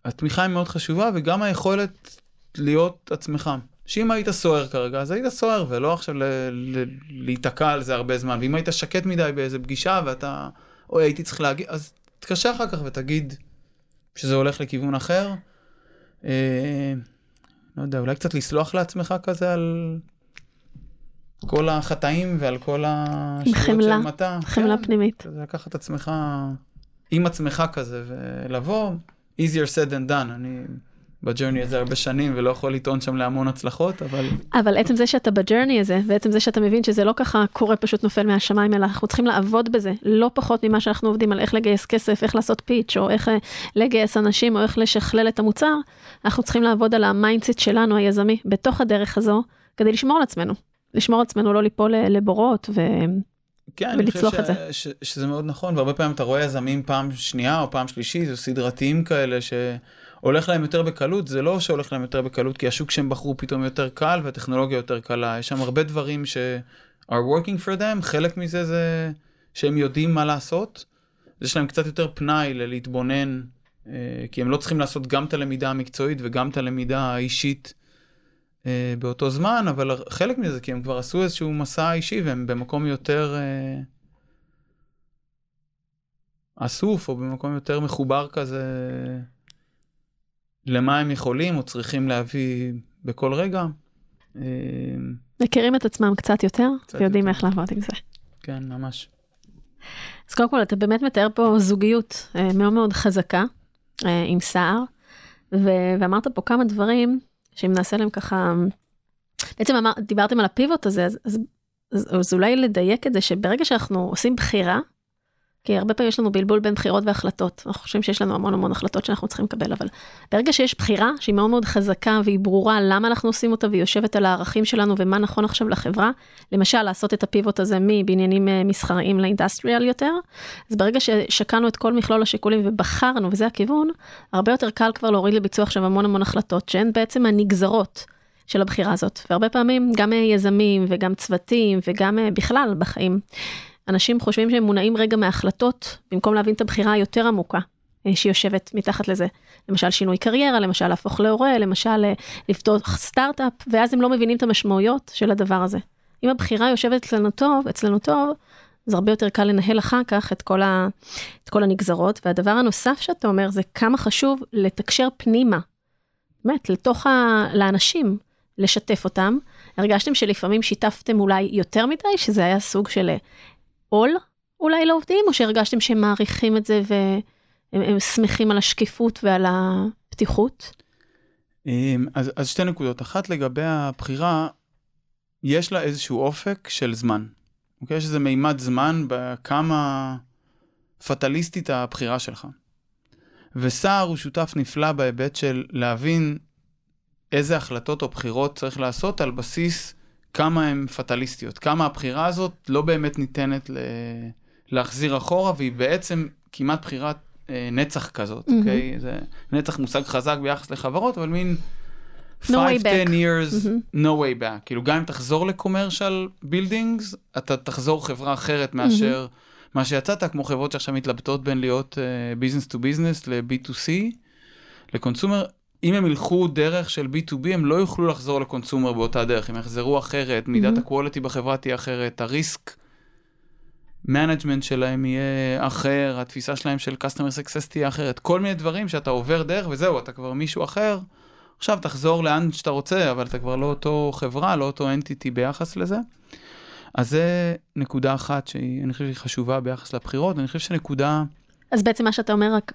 התמיכה היא מאוד חשובה וגם היכולת להיות עצמך. שאם היית סוער כרגע, אז היית סוער ולא עכשיו ל- ל- להיתקע על זה הרבה זמן. ואם היית שקט מדי באיזה פגישה ואתה, אוי הייתי צריך להגיד, אז תתקשר אחר כך ותגיד שזה הולך לכיוון אחר. אה, לא יודע, אולי קצת לסלוח לעצמך כזה על כל החטאים ועל כל השטויות חמלה, של מטה. חמלה כן. פנימית. לקחת את עצמך עם עצמך כזה ולבוא easier said than done אני בג'רני הזה הרבה שנים ולא יכול לטעון שם להמון הצלחות אבל אבל עצם זה שאתה ב journey הזה, ועצם זה שאתה מבין שזה לא ככה קורה פשוט נופל מהשמיים, אלא אנחנו צריכים לעבוד בזה, לא פחות ממה שאנחנו עובדים על איך לגייס כסף, איך לעשות pitch, או איך אה, לגייס אנשים, או איך לשכלל את המוצר, אנחנו צריכים לעבוד על ה mindset שלנו, היזמי, בתוך הדרך הזו, כדי לשמור על עצמנו. לשמור על עצמנו, לא ליפול אה, לבורות, ו... כן אני חושב ולצלוח ש... את זה. ש... שזה מאוד נכון והרבה פעמים אתה רואה יזמים פעם שנייה או פעם שלישית או סדרתיים כאלה שהולך להם יותר בקלות זה לא שהולך להם יותר בקלות כי השוק שהם בחרו פתאום יותר קל והטכנולוגיה יותר קלה יש שם הרבה דברים ש... are working for them חלק מזה זה שהם יודעים מה לעשות. יש להם קצת יותר פנאי ללהתבונן אה, כי הם לא צריכים לעשות גם את הלמידה המקצועית וגם את הלמידה האישית אה, באותו זמן, אבל חלק מזה כי הם כבר עשו איזשהו מסע אישי והם במקום יותר אה, אסוף או במקום יותר מחובר כזה למה הם יכולים או צריכים להביא בכל רגע. אה, מכירים את עצמם קצת יותר, קצת ויודעים יותר. איך לעבוד עם זה. כן, ממש. אז קודם כל, אתה באמת מתאר פה זוגיות אה, מאוד מאוד חזקה, אה, עם סער, ו- ואמרת פה כמה דברים, שאם נעשה להם ככה, בעצם אמר, דיברתם על הפיבוט הזה, אז, אז, אז, אז אולי לדייק את זה, שברגע שאנחנו עושים בחירה, כי הרבה פעמים יש לנו בלבול בין בחירות והחלטות. אנחנו חושבים שיש לנו המון המון החלטות שאנחנו צריכים לקבל, אבל ברגע שיש בחירה שהיא מאוד מאוד חזקה והיא ברורה למה אנחנו עושים אותה והיא יושבת על הערכים שלנו ומה נכון עכשיו לחברה, למשל לעשות את הפיבוט הזה מבניינים אה, מסחריים לאינדסטריאל יותר, אז ברגע ששקענו את כל מכלול השיקולים ובחרנו וזה הכיוון, הרבה יותר קל כבר להוריד לביצוע עכשיו המון המון החלטות שהן בעצם הנגזרות. של הבחירה הזאת, והרבה פעמים גם אה, יזמים וגם צוותים וגם אה, בכלל בחיים אנשים חושבים שהם מונעים רגע מהחלטות, במקום להבין את הבחירה היותר עמוקה אה, שיושבת מתחת לזה. למשל שינוי קריירה, למשל להפוך להורה, למשל אה, לפתוח סטארט-אפ, ואז הם לא מבינים את המשמעויות של הדבר הזה. אם הבחירה יושבת אצלנו טוב, אצלנו טוב, אז הרבה יותר קל לנהל אחר כך את כל, ה, את כל הנגזרות. והדבר הנוסף שאתה אומר זה כמה חשוב לתקשר פנימה, באמת, לתוך ה... לאנשים, לשתף אותם. הרגשתם שלפעמים שיתפתם אולי יותר מדי, שזה היה סוג של עול אולי לעובדים, או שהרגשתם שהם מעריכים את זה והם שמחים על השקיפות ועל הפתיחות? אמ, אז, אז שתי נקודות. אחת לגבי הבחירה, יש לה איזשהו אופק של זמן. אוקיי? יש איזה מימד זמן בכמה פטליסטית הבחירה שלך. וסער הוא שותף נפלא בהיבט של להבין איזה החלטות או בחירות צריך לעשות על בסיס כמה הן פטליסטיות, כמה הבחירה הזאת לא באמת ניתנת ל... להחזיר אחורה, והיא בעצם כמעט בחירת אה, נצח כזאת, mm-hmm. אוקיי? זה נצח מושג חזק ביחס לחברות, אבל מין 5-10 no years, mm-hmm. no way back. כאילו גם אם תחזור לקומרשל בילדינגס, אתה תחזור חברה אחרת מאשר mm-hmm. מה שיצאת, כמו חברות שעכשיו מתלבטות בין להיות business to business ל-B2C, ל consumer. אם הם ילכו דרך של B2B, הם לא יוכלו לחזור ל consumer באותה דרך, הם יחזרו אחרת, מידת mm-hmm. ה quality בחברה תהיה אחרת, ה risk management שלהם יהיה אחר, התפיסה שלהם של customer success תהיה אחרת, כל מיני דברים שאתה עובר דרך וזהו, אתה כבר מישהו אחר, עכשיו תחזור לאן שאתה רוצה, אבל אתה כבר לא אותו חברה, לא אותו entity ביחס לזה. אז זה נקודה אחת שאני חושב שהיא חשובה ביחס לבחירות, אני חושב שנקודה... אז בעצם מה שאתה אומר רק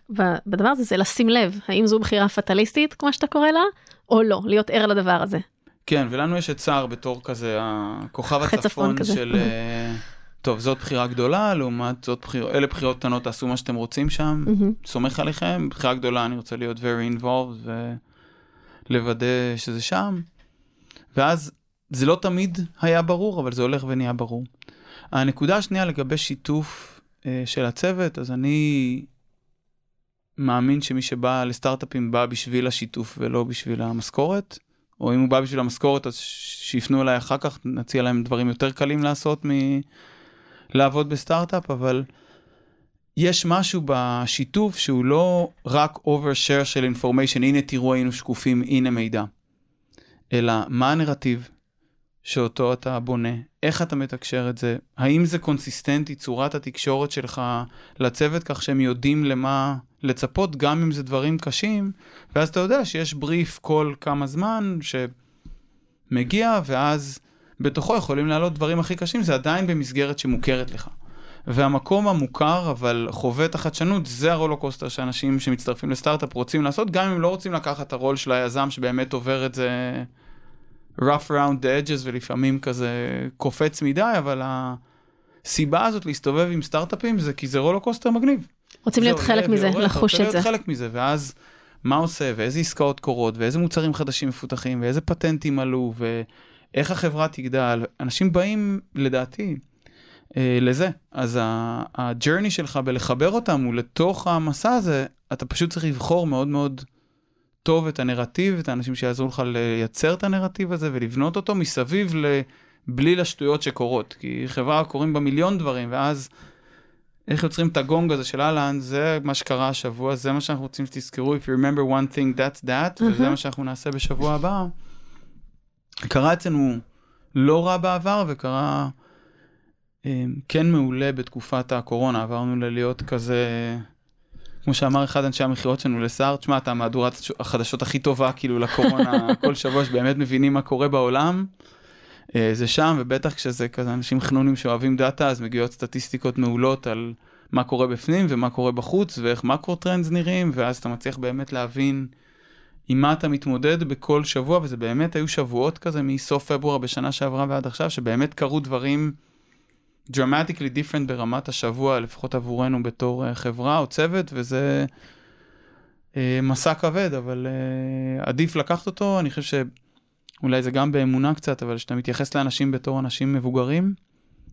בדבר הזה, זה לשים לב, האם זו בחירה פטליסטית, כמו שאתה קורא לה, או לא, להיות ער לדבר הזה. כן, ולנו יש את סער בתור כזה, הכוכב [LAUGHS] הצפון. של... אה, טוב, זאת בחירה גדולה, לעומת זאת בחירה, אלה בחירות קטנות, תעשו מה שאתם רוצים שם, mm-hmm. סומך עליכם, בחירה גדולה, אני רוצה להיות very involved ולוודא שזה שם. ואז זה לא תמיד היה ברור, אבל זה הולך ונהיה ברור. הנקודה השנייה לגבי שיתוף של הצוות, אז אני מאמין שמי שבא לסטארט-אפים בא בשביל השיתוף ולא בשביל המשכורת, או אם הוא בא בשביל המשכורת אז שיפנו אליי אחר כך, נציע להם דברים יותר קלים לעשות מלעבוד בסטארט-אפ, אבל יש משהו בשיתוף שהוא לא רק overshare של information, הנה תראו היינו שקופים, הנה מידע, אלא מה הנרטיב, שאותו אתה בונה, איך אתה מתקשר את זה, האם זה קונסיסטנטי, צורת התקשורת שלך לצוות, כך שהם יודעים למה לצפות, גם אם זה דברים קשים, ואז אתה יודע שיש בריף כל כמה זמן שמגיע, ואז בתוכו יכולים לעלות דברים הכי קשים, זה עדיין במסגרת שמוכרת לך. והמקום המוכר, אבל חווה את החדשנות, זה הרולוקוסטר שאנשים שמצטרפים לסטארט-אפ רוצים לעשות, גם אם לא רוצים לקחת את הרול של היזם שבאמת עובר את זה. Rough around the edges ולפעמים כזה קופץ מדי, אבל הסיבה הזאת להסתובב עם סטארט-אפים זה כי זה רולו קוסטר מגניב. רוצים להיות חלק מזה, לחוש את זה. להיות חלק מזה, ואז מה עושה, ואיזה עסקאות קורות, ואיזה מוצרים חדשים מפותחים, ואיזה פטנטים עלו, ואיך החברה תגדל. אנשים באים, לדעתי, אה, לזה. אז הג'רני שלך בלחבר אותם הוא לתוך המסע הזה, אתה פשוט צריך לבחור מאוד מאוד טוב את הנרטיב, את האנשים שיעזרו לך לייצר את הנרטיב הזה ולבנות אותו מסביב לבלי לשטויות שקורות. כי חברה קורים בה מיליון דברים, ואז איך יוצרים את הגונג הזה של אהלן, זה מה שקרה השבוע, זה מה שאנחנו רוצים שתזכרו, If you remember one thing, that's that, mm-hmm. וזה מה שאנחנו נעשה בשבוע הבא. קרה אצלנו לא רע בעבר, וקרה אה, כן מעולה בתקופת הקורונה, עברנו ללהיות כזה... כמו שאמר אחד אנשי המכירות שלנו לסער, תשמע, אתה מהדורת החדשות הכי טובה כאילו לקורונה [LAUGHS] כל שבוע, שבאמת מבינים מה קורה בעולם. אה, זה שם, ובטח כשזה כזה אנשים חנונים שאוהבים data, אז מגיעות סטטיסטיקות מעולות על מה קורה בפנים ומה קורה בחוץ, ואיך macro trends נראים, ואז אתה מצליח באמת להבין עם מה אתה מתמודד בכל שבוע, וזה באמת היו שבועות כזה מסוף פברואר בשנה שעברה ועד עכשיו, שבאמת קרו דברים dramatically different ברמת השבוע, לפחות עבורנו בתור אה, חברה או צוות, וזה אה, מסע כבד, אבל אה, עדיף לקחת אותו, אני חושב שאולי זה גם באמונה קצת, אבל כשאתה מתייחס לאנשים בתור אנשים מבוגרים,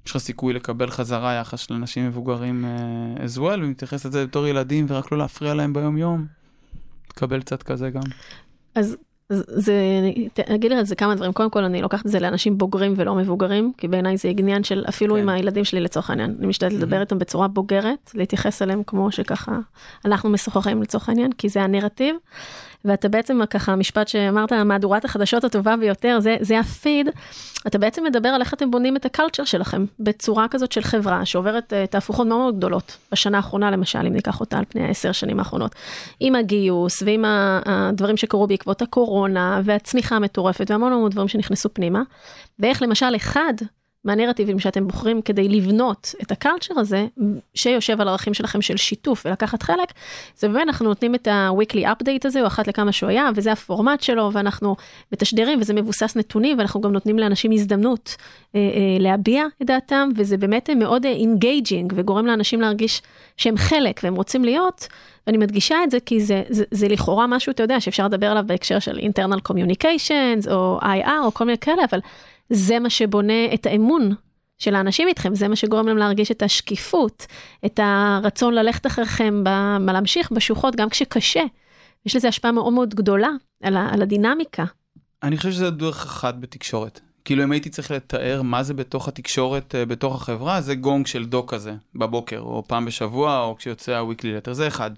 יש לך סיכוי לקבל חזרה יחס של אנשים מבוגרים uh, as well, ומתייחס לזה בתור ילדים ורק לא להפריע להם ביום-יום, תקבל קצת כזה גם. אז זה, אגיד את זה כמה דברים, קודם כל אני לוקחת את זה לאנשים בוגרים ולא מבוגרים, כי בעיניי זה עניין של אפילו כן. עם הילדים שלי לצורך העניין, אני משתדלת לדבר איתם בצורה בוגרת, להתייחס אליהם כמו שככה אנחנו משוחחים לצורך העניין, כי זה הנרטיב. ואתה בעצם ככה המשפט שאמרת מהדורת החדשות הטובה ביותר זה זה הפיד. אתה בעצם מדבר על איך אתם בונים את הקלצ'ר שלכם בצורה כזאת של חברה שעוברת uh, תהפוכות מאוד מאוד גדולות. בשנה האחרונה למשל אם ניקח אותה על פני העשר שנים האחרונות. עם הגיוס ועם הדברים שקרו בעקבות הקורונה והצמיחה המטורפת והמון המון דברים שנכנסו פנימה. ואיך למשל אחד מהנרטיבים שאתם בוחרים כדי לבנות את הקלצ'ר הזה, שיושב על ערכים שלכם של שיתוף ולקחת חלק, זה באמת אנחנו נותנים את ה-weekly update הזה, או אחת לכמה שהוא היה, וזה הפורמט שלו, ואנחנו מתשדרים, וזה מבוסס נתונים, ואנחנו גם נותנים לאנשים הזדמנות אה, אה, להביע את דעתם, וזה באמת מאוד engaging, וגורם לאנשים להרגיש שהם חלק, והם רוצים להיות. ואני מדגישה את זה כי זה, זה, זה לכאורה משהו, אתה יודע, שאפשר לדבר עליו בהקשר של internal communications, או IR, או כל מיני כאלה, אבל זה מה שבונה את האמון של האנשים איתכם, זה מה שגורם להם להרגיש את השקיפות, את הרצון ללכת אחריכם, להמשיך בשוחות גם כשקשה. יש לזה השפעה מאוד מאוד גדולה על, על הדינמיקה. אני חושב שזה דרך אחת בתקשורת. כאילו אם הייתי צריך לתאר מה זה בתוך התקשורת, אה, בתוך החברה, זה גונג של דוק כזה, בבוקר, או פעם בשבוע, או כשיוצא ה-weekly letter, זה אחד.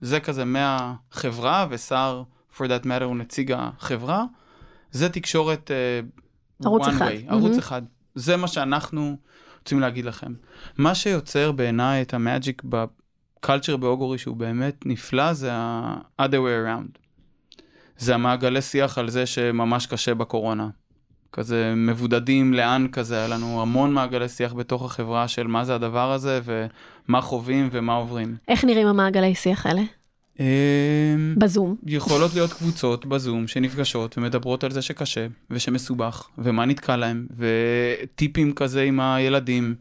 זה כזה מהחברה, ושר, for that matter, הוא נציג החברה. זה תקשורת uh, ערוץ אחד. way, ערוץ mm-hmm. אחד. זה מה שאנחנו רוצים להגיד לכם. מה שיוצר בעיניי את המאג'יק בקלצ'ר באוגורי שהוא באמת נפלא זה ה-other way around. זה המעגלי שיח על זה שממש קשה בקורונה. כזה מבודדים לאן כזה, היה לנו המון מעגלי שיח בתוך החברה של מה זה הדבר הזה ומה חווים ומה עוברים. איך נראים המעגלי שיח האלה? אמ, בזום. יכולות להיות קבוצות בזום שנפגשות ומדברות על זה שקשה ושמסובך ומה נתקע להם וטיפים כזה עם הילדים.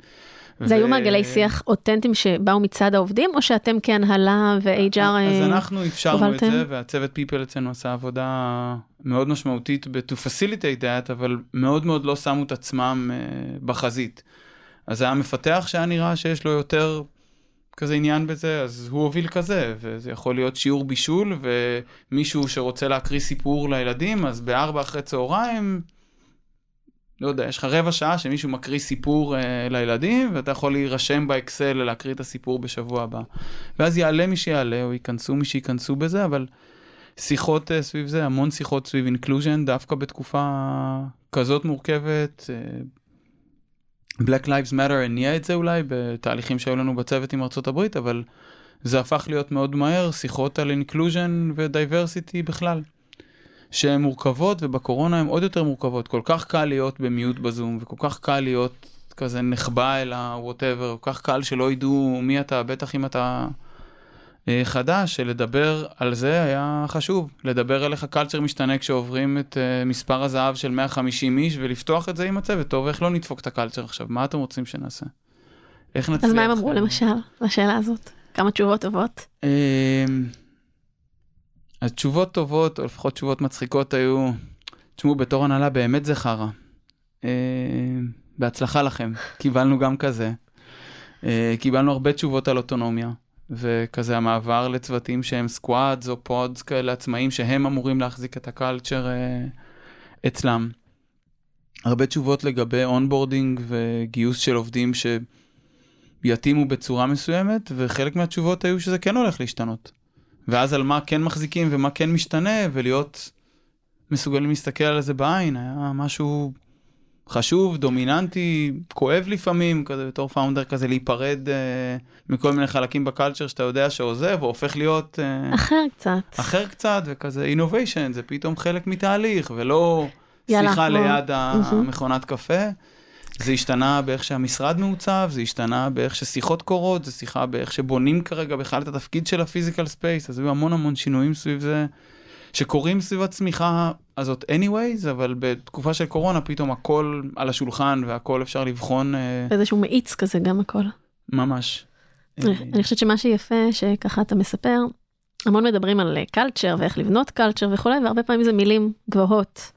זה ו... היו מעגלי שיח אותנטיים שבאו מצד העובדים או שאתם כהנהלה ו-HR אז אנחנו אפשרנו את זה והצוות פיפל אצלנו עשה עבודה מאוד משמעותית ב-to facilitate that אבל מאוד מאוד לא שמו את עצמם uh, בחזית. אז היה מפתח שהיה נראה שיש לו יותר כזה עניין בזה, אז הוא הוביל כזה, וזה יכול להיות שיעור בישול, ומישהו שרוצה להקריא סיפור לילדים, אז בארבע אחרי צהריים, לא יודע, יש לך רבע שעה שמישהו מקריא סיפור אה, לילדים, ואתה יכול להירשם באקסל להקריא את הסיפור בשבוע הבא. ואז יעלה מי שיעלה, או ייכנסו מי שייכנסו בזה, אבל שיחות אה, סביב זה, המון שיחות סביב inclusion, דווקא בתקופה כזאת מורכבת. אה, Black Lives Matter הניע את זה אולי בתהליכים שהיו לנו בצוות עם הברית, אבל זה הפך להיות מאוד מהר שיחות על inclusion ו-diversity בכלל. שהן מורכבות ובקורונה הן עוד יותר מורכבות. כל כך קל להיות במיוט בזום וכל כך קל להיות כזה נחבא אל ה-whatever, כל כך קל שלא ידעו מי אתה, בטח אם אתה חדש, שלדבר על זה היה חשוב. לדבר על איך הקלצ'ר משתנה כשעוברים את uh, מספר הזהב של 150 איש, ולפתוח את זה עם הצוות. טוב, איך לא נדפוק את הקלצ'ר עכשיו? מה אתם רוצים שנעשה? איך נצליח? אז מה הם אמרו למשל, לשאלה הזאת? כמה תשובות טובות? אז תשובות טובות, או לפחות תשובות מצחיקות היו, תשמעו, בתור הנהלה באמת זה חרא. בהצלחה לכם, [LAUGHS] קיבלנו גם כזה. אה, קיבלנו הרבה תשובות על אוטונומיה. וכזה המעבר לצוותים שהם squads או pods כאלה עצמאים שהם אמורים להחזיק את ה culture אה, אצלם. הרבה תשובות לגבי onboarding וגיוס של עובדים שיתאימו בצורה מסוימת, וחלק מהתשובות היו שזה כן הולך להשתנות. ואז על מה כן מחזיקים ומה כן משתנה, ולהיות מסוגלים להסתכל על זה בעין, היה משהו חשוב, דומיננטי, כואב לפעמים, כזה בתור founder כזה להיפרד אה, מכל מיני חלקים ב culture שאתה יודע שעוזב, או הופך להיות... אה, אחר קצת. אחר קצת, וכזה innovation, זה פתאום חלק מתהליך, ולא יאללה, שיחה בוא. ליד המכונת קפה. זה השתנה באיך שהמשרד מעוצב, זה השתנה באיך ששיחות קורות, זה שיחה באיך שבונים כרגע בכלל את התפקיד של ה physical space, אז היו המון המון שינויים סביב זה. שקורים סביב הצמיחה הזאת anyways, אבל בתקופה של קורונה פתאום הכל על השולחן והכל אפשר לבחון אה, איזשהו מאיץ כזה גם הכל. ממש. אני חושבת שמה שיפה שככה אתה מספר, המון מדברים על culture ואיך לבנות culture וכולי, והרבה פעמים זה מילים גבוהות.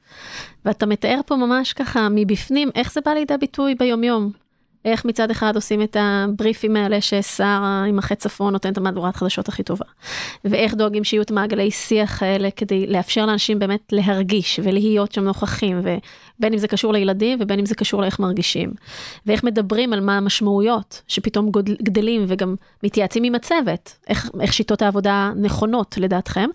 ואתה מתאר פה ממש ככה מבפנים איך זה בא לידי ביטוי ביומיום. איך מצד אחד עושים את הבריפים האלה ששר עם החץ צפון נותן את המהדורת חדשות הכי טובה. ואיך דואגים שיהיו את מעגלי שיח האלה כדי לאפשר לאנשים באמת להרגיש ולהיות שם נוכחים, ובין אם זה קשור לילדים ובין אם זה קשור לאיך מרגישים. ואיך מדברים על מה המשמעויות שפתאום גודל, גדלים וגם מתייעצים עם הצוות, איך, איך שיטות העבודה נכונות לדעתכם.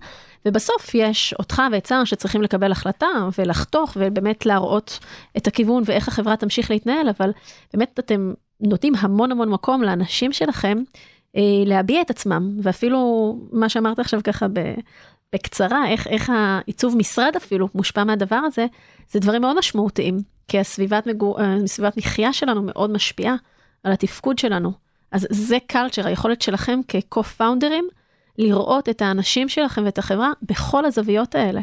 ובסוף יש אותך ואת שר שצריכים לקבל החלטה ולחתוך ובאמת להראות את הכיוון ואיך החברה תמשיך להתנהל, אבל באמת אתם נותנים המון המון מקום לאנשים שלכם אה, להביע את עצמם, ואפילו מה שאמרת עכשיו ככה ב, בקצרה, איך, איך העיצוב משרד אפילו מושפע מהדבר הזה, זה דברים מאוד משמעותיים, כי הסביבת, מגור, אה, הסביבת מחיה שלנו מאוד משפיעה על התפקוד שלנו. אז זה קלצ'ר, היכולת שלכם כ-co-founders לראות את האנשים שלכם ואת החברה בכל הזוויות האלה.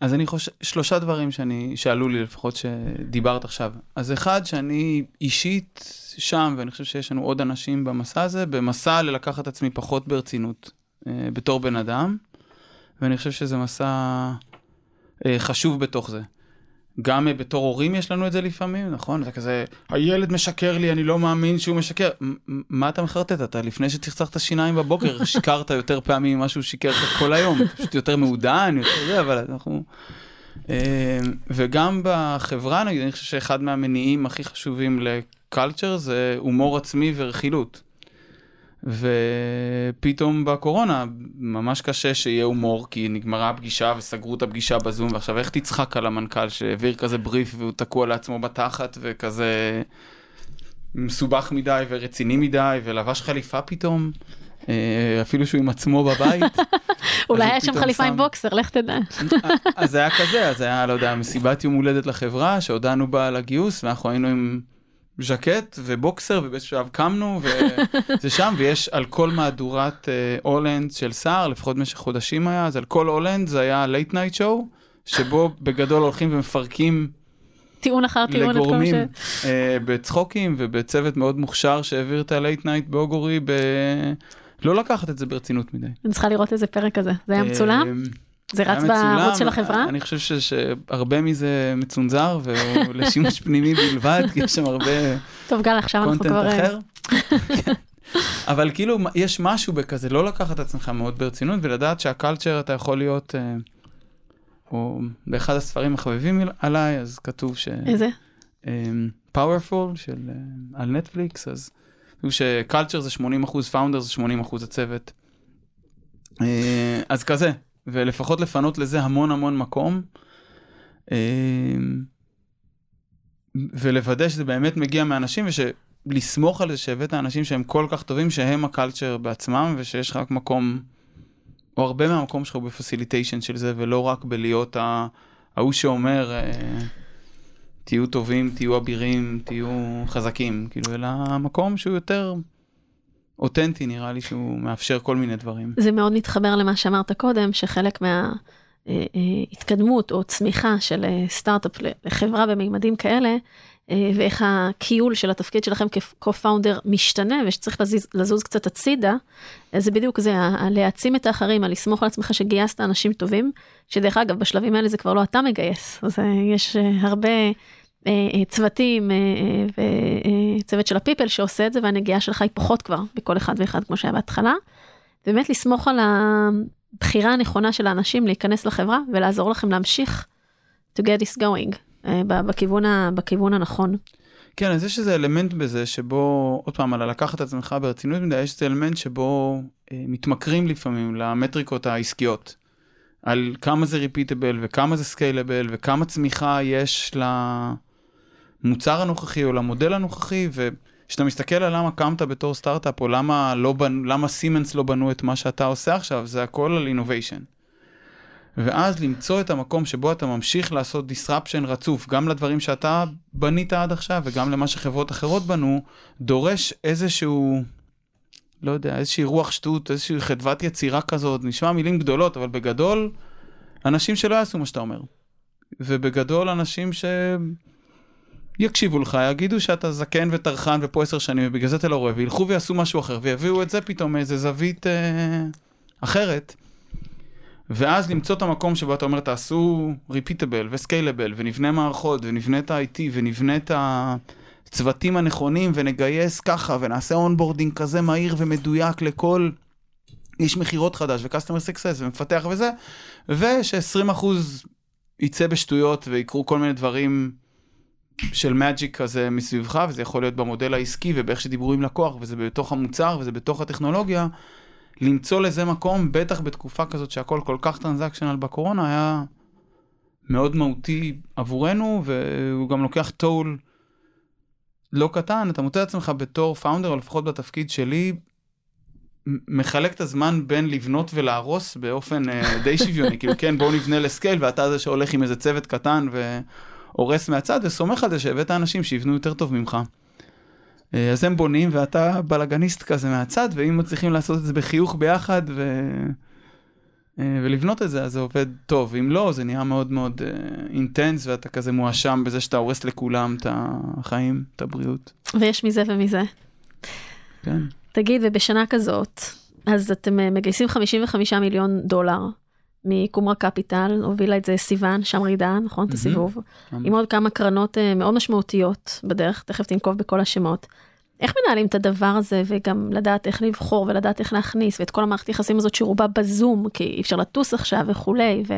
אז אני חושב, שלושה דברים שאני, שעלו לי לפחות שדיברת עכשיו. אז אחד, שאני אישית שם, ואני חושב שיש לנו עוד אנשים במסע הזה, במסע ללקחת עצמי פחות ברצינות אה, בתור בן אדם, ואני חושב שזה מסע אה, חשוב בתוך זה. גם בתור הורים יש לנו את זה לפעמים, נכון? זה כזה, הילד משקר לי, אני לא מאמין שהוא משקר. מה אתה מחרטט? אתה לפני שצחצחת שיניים בבוקר, [LAUGHS] שיקרת יותר פעמים ממה שהוא שיקר לך כל היום. פשוט יותר מעודן, יותר זה, אבל אנחנו... אה, וגם בחברה, נגיד, אני חושב שאחד מהמניעים הכי חשובים לקלצ'ר זה הומור עצמי ורכילות. ופתאום בקורונה ממש קשה שיהיה הומור כי נגמרה הפגישה וסגרו את הפגישה בזום ועכשיו איך תצחק על המנכ"ל שהעביר כזה בריף והוא תקוע לעצמו בתחת וכזה מסובך מדי ורציני מדי ולבש חליפה פתאום. אה, אפילו שהוא עם עצמו בבית. [LAUGHS] אולי היה שם חליפה עם בוקסר, לך תדע. [LAUGHS] אז היה כזה, אז היה, לא יודע, מסיבת יום הולדת לחברה, שהודענו בה על הגיוס, ואנחנו היינו עם ז'קט ובוקסר ובאיזשהו שלב קמנו וזה שם ויש על כל מהדורת הולנד uh, של סער לפחות במשך חודשים היה אז על כל הולנד זה היה לייט נייט שואו שבו בגדול הולכים ומפרקים טיעון אחר טיעון לגורמים uh, בצחוקים ובצוות מאוד מוכשר שהעביר את ה late night באוגורי ב... לא לקחת את זה ברצינות מדי. אני צריכה לראות איזה פרק כזה זה היה מצולם? זה רץ בערוץ של החברה? אני חושב שהרבה מזה מצונזר והוא לשימוש [LAUGHS] פנימי בלבד, כי יש שם הרבה טוב גל, עכשיו אנחנו כבר... content אחר. [LAUGHS] אבל כאילו יש משהו בכזה, לא לקחת את עצמך מאוד ברצינות ולדעת שה culture אתה יכול להיות, או באחד הספרים החביבים עליי, אז כתוב ש... איזה? Powerful של על נטפליקס, אז כתוב ש culture זה 80 אחוז, founder זה 80 אחוז הצוות. אז כזה, ולפחות לפנות לזה המון המון מקום. ולוודא שזה באמת מגיע מאנשים ולסמוך על זה שהבאת אנשים שהם כל כך טובים שהם ה culture בעצמם ושיש לך רק מקום, או הרבה מהמקום שלך בפסיליטיישן של זה ולא רק בלהיות ההוא שאומר תהיו טובים, תהיו אבירים, תהיו חזקים, כאילו אלא המקום שהוא יותר אותנטי נראה לי שהוא מאפשר כל מיני דברים. זה מאוד מתחבר למה שאמרת קודם, שחלק מההתקדמות או צמיחה של סטארט-אפ לחברה בממדים כאלה, ואיך הכיול של התפקיד שלכם כ-co-founder משתנה ושצריך לזוז, לזוז קצת הצידה, זה בדיוק זה, להעצים את האחרים, לסמוך על עצמך שגייסת אנשים טובים, שדרך אגב בשלבים האלה זה כבר לא אתה מגייס, אז יש הרבה אה, אה, צוותים אה, וצוות של הפיפל שעושה את זה והנגיעה שלך היא פחות כבר בכל אחד ואחד כמו שהיה בהתחלה. באמת לסמוך על הבחירה הנכונה של האנשים להיכנס לחברה ולעזור לכם להמשיך to get this going בכיוון, בכיוון הנכון. כן, אז יש איזה אלמנט בזה שבו, עוד פעם, על לקחת את עצמך ברצינות מדי, יש איזה אלמנט שבו אה, מתמכרים לפעמים למטריקות העסקיות. על כמה זה repeatable וכמה זה scalable וכמה צמיחה יש ל... למוצר הנוכחי או למודל הנוכחי, וכשאתה מסתכל על למה קמת בתור סטארט-אפ, או למה, לא בנ... למה סימנס לא בנו את מה שאתה עושה עכשיו, זה הכל על innovation. ואז למצוא את המקום שבו אתה ממשיך לעשות disruption רצוף, גם לדברים שאתה בנית עד עכשיו וגם למה שחברות אחרות בנו, דורש איזשהו, לא יודע, איזושהי רוח שטות, איזושהי חדוות יצירה כזאת, נשמע מילים גדולות, אבל בגדול, אנשים שלא יעשו מה שאתה אומר. ובגדול אנשים שיקשיבו לך, יגידו שאתה זקן וטרחן ופה עשר שנים ובגלל זה אתה לא רואה, וילכו ויעשו משהו אחר ויביאו את זה פתאום מאיזה זווית אה, אחרת. ואז למצוא את המקום שבו אתה אומר תעשו repeatable ו scalable ונבנה מערכות ונבנה את ה-IT ונבנה את הצוותים הנכונים ונגייס ככה ונעשה onboarding כזה מהיר ומדויק לכל איש מכירות חדש ו customer success ומפתח וזה, וש-20% יצא בשטויות ויקרו כל מיני דברים של magic כזה מסביבך, וזה יכול להיות במודל העסקי ובאיך שדיברו עם לקוח, וזה בתוך המוצר וזה בתוך הטכנולוגיה. למצוא לזה מקום, בטח בתקופה כזאת שהכל כל כך transactional בקורונה, היה מאוד מהותי עבורנו, והוא גם לוקח toll לא קטן, אתה מוצא את עצמך בתור founder, או לפחות בתפקיד שלי, מחלק את הזמן בין לבנות ולהרוס באופן uh, די שוויוני, [LAUGHS] כאילו כן בואו נבנה לסקייל ואתה זה שהולך עם איזה צוות קטן והורס מהצד וסומך על זה שהבאת אנשים שיבנו יותר טוב ממך. Uh, אז הם בונים ואתה בלאגניסט כזה מהצד ואם מצליחים לעשות את זה בחיוך ביחד ו... uh, ולבנות את זה אז זה עובד טוב, אם לא זה נראה מאוד מאוד אינטנס uh, ואתה כזה מואשם בזה שאתה הורס לכולם את החיים, את הבריאות. ויש מזה ומזה. כן. תגיד, ובשנה כזאת, אז אתם אה, מגייסים 55 מיליון דולר מקומרה קפיטל, הובילה את זה סיוון, שמרידה, נכון? Mm-hmm. את הסיבוב. עם עוד כמה קרנות uh, מאוד משמעותיות בדרך, תכף תנקוב בכל השמות. איך מנהלים את הדבר הזה, וגם לדעת איך לבחור ולדעת איך להכניס, ואת כל המערכת יחסים הזאת שרובה בזום, כי אי אפשר לטוס עכשיו וכולי, ו...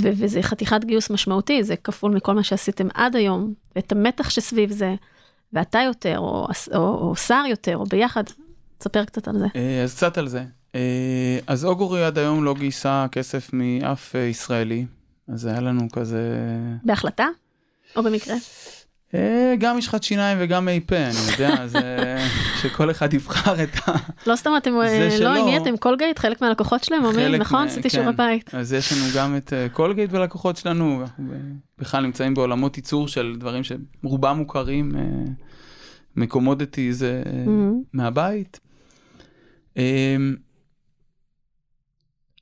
ו... וזה חתיכת גיוס משמעותי, זה כפול מכל מה שעשיתם עד היום, ואת המתח שסביב זה, ואתה יותר, או, או, או שר יותר, או ביחד, תספר קצת על זה. אה, אז קצת על זה. אה, אז אוגורי עד היום לא גייסה כסף מאף אה, ישראלי, אז היה לנו כזה... בהחלטה? או במקרה? גם משחת שיניים וגם מי פה, אני יודע, [LAUGHS] אז שכל אחד יבחר את ה... לא סתם אתם, לא, עם מי אתם? קולגייט? חלק מהלקוחות שלהם אומרים, נכון? עשיתי שיעורי כן. בית. אז יש לנו גם את קולגייט בלקוחות שלנו, בכלל נמצאים בעולמות ייצור של דברים שרובם מוכרים, מקומודיטיז מהבית.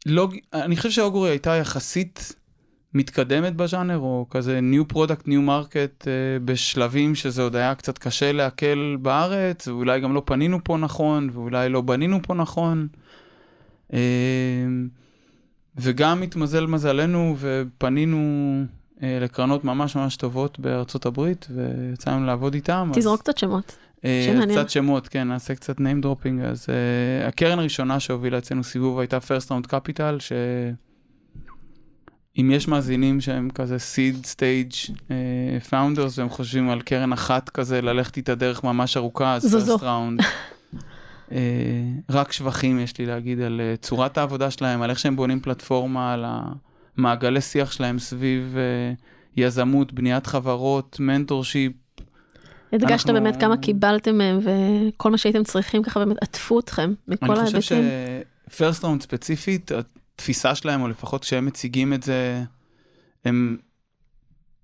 לא, אני חושב שאוגורי הייתה יחסית מתקדמת בז'אנר, או כזה new product, new market uh, בשלבים שזה עוד היה קצת קשה לעכל בארץ, ואולי גם לא פנינו פה נכון, ואולי לא בנינו פה נכון. Uh, וגם התמזל מזלנו ופנינו uh, לקרנות ממש ממש טובות בארצות הברית, ויצאנו לעבוד איתם. תזרוק אז... קצת שמות. אה, קצת שמות, כן, נעשה קצת name dropping. אז uh, הקרן הראשונה שהובילה אצלנו סיבוב הייתה first round capital, שאם יש מאזינים שהם כזה seed stage uh, founders והם חושבים על קרן אחת כזה ללכת איתה דרך ממש ארוכה, אז זו first round. אה, [LAUGHS] רק שבחים יש לי להגיד על אה, צורת העבודה שלהם, על איך שהם בונים פלטפורמה, על המעגלי שיח שלהם סביב אה, יזמות, בניית חברות, mentorship. הדגשת אנחנו... באמת כמה קיבלתם מהם וכל מה שהייתם צריכים ככה באמת עטפו אתכם מכל ההיבטים. אני חושב ש First Round ספציפית, התפיסה שלהם, או לפחות כשהם מציגים את זה, הם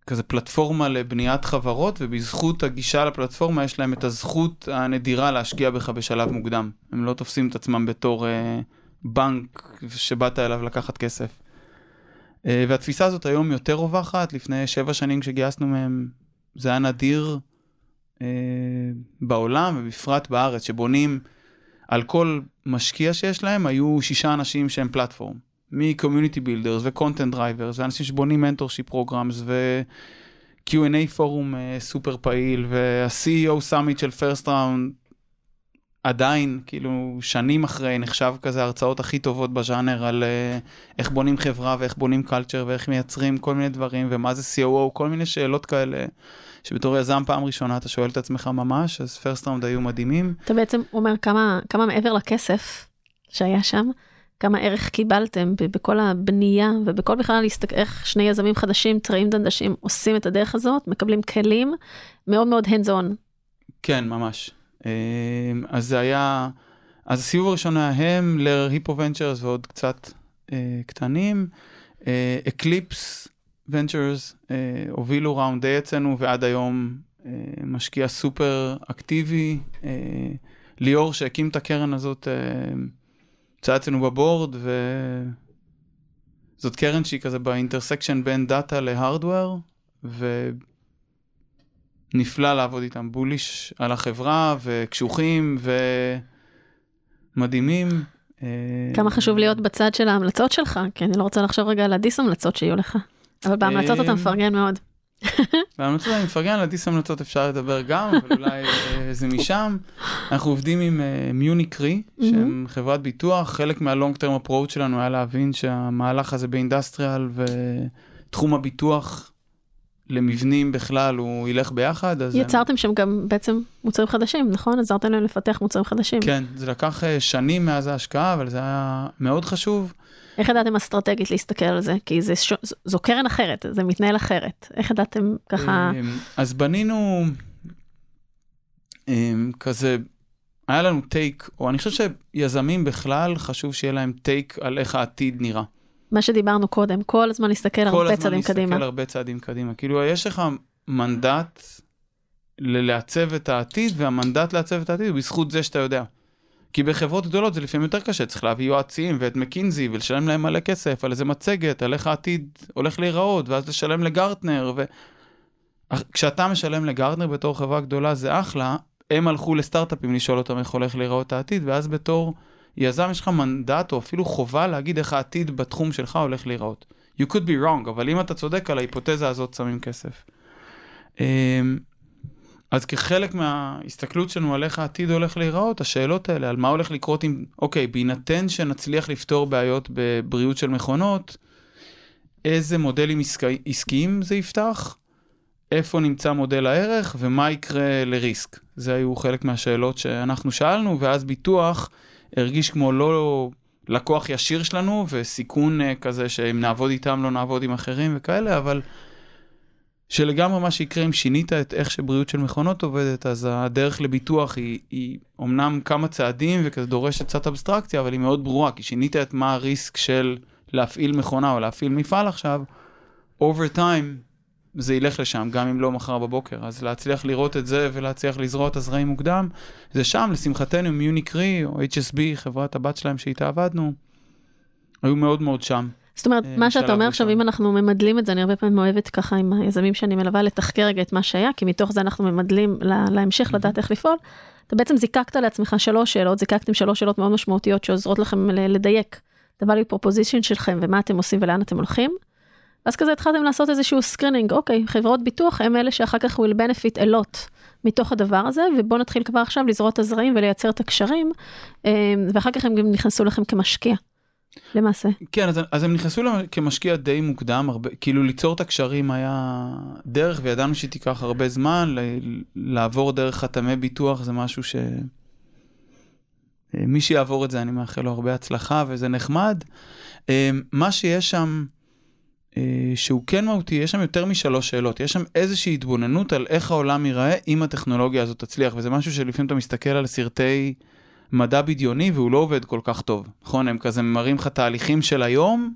כזה פלטפורמה לבניית חברות, ובזכות הגישה לפלטפורמה יש להם את הזכות הנדירה להשקיע בך בשלב מוקדם. הם לא תופסים את עצמם בתור אה, בנק שבאת אליו לקחת כסף. אה, והתפיסה הזאת היום יותר רווחת, לפני שבע שנים כשגייסנו מהם, זה היה נדיר. אה, בעולם ובפרט בארץ שבונים על כל משקיע שיש להם היו שישה אנשים שהם פלטפורם. מ-community builders ו-content drivers ואנשים שבונים mentorship programs ו-Q&A פורום uh, סופר פעיל וה-CEO summit של first round עדיין כאילו שנים אחרי נחשב כזה ההרצאות הכי טובות בז'אנר על uh, איך בונים חברה ואיך בונים קלצ'ר ואיך מייצרים כל מיני דברים ומה זה COO כל מיני שאלות כאלה שבתור יזם פעם ראשונה אתה שואל את עצמך ממש, אז פרסט ראונד היו מדהימים. אתה בעצם אומר כמה, כמה מעבר לכסף שהיה שם, כמה ערך קיבלתם בכל הבנייה ובכל בכלל להסתכל איך שני יזמים חדשים, טראים דנדשים, עושים את הדרך הזאת, מקבלים כלים מאוד מאוד hands on. כן, ממש. אמ, אז זה היה, אז הסיבוב הראשון היה הם, Lerer Hippeau Ventures ועוד קצת אה, קטנים. Eclipse Ventures אה, הובילו round D אצלנו ועד היום אה, משקיע סופר אקטיבי. אה, ליאור שהקים את הקרן הזאת אה, יושב אצלנו ב board זאת קרן שהיא כזה ב intersection בין דאטה ל hardware, ונפלא לעבוד איתם, בוליש על החברה, וקשוחים, ומדהימים. אה, כמה חשוב להיות בצד של ההמלצות שלך, כי אני לא רוצה לחשוב רגע על הדיס המלצות שיהיו לך. אבל בהמלצות אתה אה, מפרגן מאוד. [LAUGHS] בהמלצות אני מפרגן, על הדיס המלצות אפשר לדבר גם, אבל אולי אה, זה משם. אנחנו עובדים עם מיוניק רי, שהם חברת ביטוח, חלק מהלונג טרם הפרוט שלנו היה להבין שהמהלך הזה באינדסטריאל ותחום הביטוח למבנים בכלל הוא ילך ביחד. אז יצרתם שם גם בעצם מוצרים חדשים, נכון? עזרתם להם לפתח מוצרים חדשים. כן, זה לקח אה, שנים מאז ההשקעה, אבל זה היה מאוד חשוב. איך ידעתם אסטרטגית להסתכל על זה? כי זה ש... זו קרן אחרת, זה מתנהל אחרת. איך ידעתם ככה... אמ, אז בנינו אמ, כזה, היה לנו טייק, או אני חושב שיזמים בכלל, חשוב שיהיה להם טייק על איך העתיד נראה. מה שדיברנו קודם, כל הזמן להסתכל הרבה צעדים קדימה. כל הזמן להסתכל הרבה צעדים קדימה. כאילו, יש לך מנדט לעצב את העתיד, והמנדט לעצב את העתיד הוא בזכות זה שאתה יודע. כי בחברות גדולות זה לפעמים יותר קשה, צריך להביא יועצים ואת מקינזי ולשלם להם מלא כסף על איזה מצגת, על איך העתיד הולך להיראות, ואז לשלם לגרטנר. ו... כשאתה משלם לגרטנר בתור חברה גדולה זה אחלה, הם הלכו לסטארט-אפים לשאול אותם איך הולך להיראות העתיד, ואז בתור יזם יש לך מנדט או אפילו חובה להגיד איך העתיד בתחום שלך הולך להיראות. You could be wrong, אבל אם אתה צודק על ההיפותזה הזאת שמים כסף. אז כחלק מההסתכלות שלנו על איך העתיד הולך להיראות, השאלות האלה, על מה הולך לקרות אם, אוקיי, בהינתן שנצליח לפתור בעיות בבריאות של מכונות, איזה מודלים עסקי, עסקיים זה יפתח, איפה נמצא מודל הערך ומה יקרה לריסק. זה היו חלק מהשאלות שאנחנו שאלנו, ואז ביטוח הרגיש כמו לא לקוח ישיר שלנו, וסיכון uh, כזה שאם נעבוד איתם לא נעבוד עם אחרים וכאלה, אבל שלגמרי מה שיקרה אם שינית את איך שבריאות של מכונות עובדת, אז הדרך לביטוח היא, היא אומנם כמה צעדים וכזה דורשת קצת אבסטרקציה, אבל היא מאוד ברורה, כי שינית את מה הריסק של להפעיל מכונה או להפעיל מפעל עכשיו, over time זה ילך לשם, גם אם לא מחר בבוקר. אז להצליח לראות את זה ולהצליח לזרוע את הזרעים מוקדם, זה שם, לשמחתנו, Munich Re או HSB, חברת הבת שלהם שאיתה עבדנו, היו מאוד מאוד שם. זאת אומרת, אה, מה שאתה אומר עכשיו, אם אנחנו ממדלים את זה, אני הרבה פעמים אוהבת ככה עם היזמים שאני מלווה לתחקר רגע את מה שהיה, כי מתוך זה אנחנו ממדלים להמשך לדעת איך לפעול. אתה בעצם זיקקת לעצמך שלוש שאלות, זיקקתם שלוש שאלות מאוד משמעותיות שעוזרות לכם לדייק את ה-value proposition שלכם ומה אתם עושים ולאן אתם הולכים. אז כזה התחלתם לעשות איזשהו screening, אוקיי, חברות ביטוח הם אלה שאחר כך will benefit a lot מתוך הדבר הזה, ובואו נתחיל כבר עכשיו לזרוע את הזרעים ולייצר את הקשרים, אה, ואחר כך הם גם נכנסו לכם כמשקיע. למעשה. כן, אז, אז הם נכנסו כמשקיע די מוקדם, הרבה, כאילו ליצור את הקשרים היה דרך, וידענו שהיא תיקח הרבה זמן, לעבור דרך חתמי ביטוח זה משהו ש... אה, מי שיעבור את זה, אני מאחל לו הרבה הצלחה, וזה נחמד. אה, מה שיש שם, אה, שהוא כן מהותי, יש שם יותר משלוש שאלות, יש שם איזושהי התבוננות על איך העולם ייראה אם הטכנולוגיה הזאת תצליח, וזה משהו שלפעמים אתה מסתכל על סרטי מדע בדיוני והוא לא עובד כל כך טוב, נכון? הם כזה מראים לך תהליכים של היום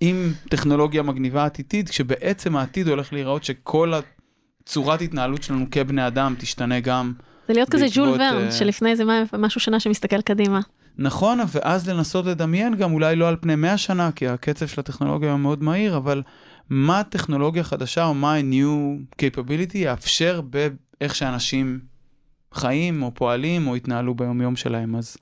עם טכנולוגיה מגניבה עתידית, כשבעצם העתיד הולך להיראות שכל הצורת התנהלות שלנו כבני אדם תשתנה גם. זה להיות כזה ג'ול ורן, uh... שלפני זה משהו שנה שמסתכל קדימה. נכון, ואז לנסות לדמיין גם אולי לא על פני 100 שנה, כי הקצב של הטכנולוגיה הוא מאוד מהיר, אבל מה טכנולוגיה חדשה או מה ה-new capability יאפשר באיך שאנשים חיים או פועלים או התנהלו ביומיום שלהם. אז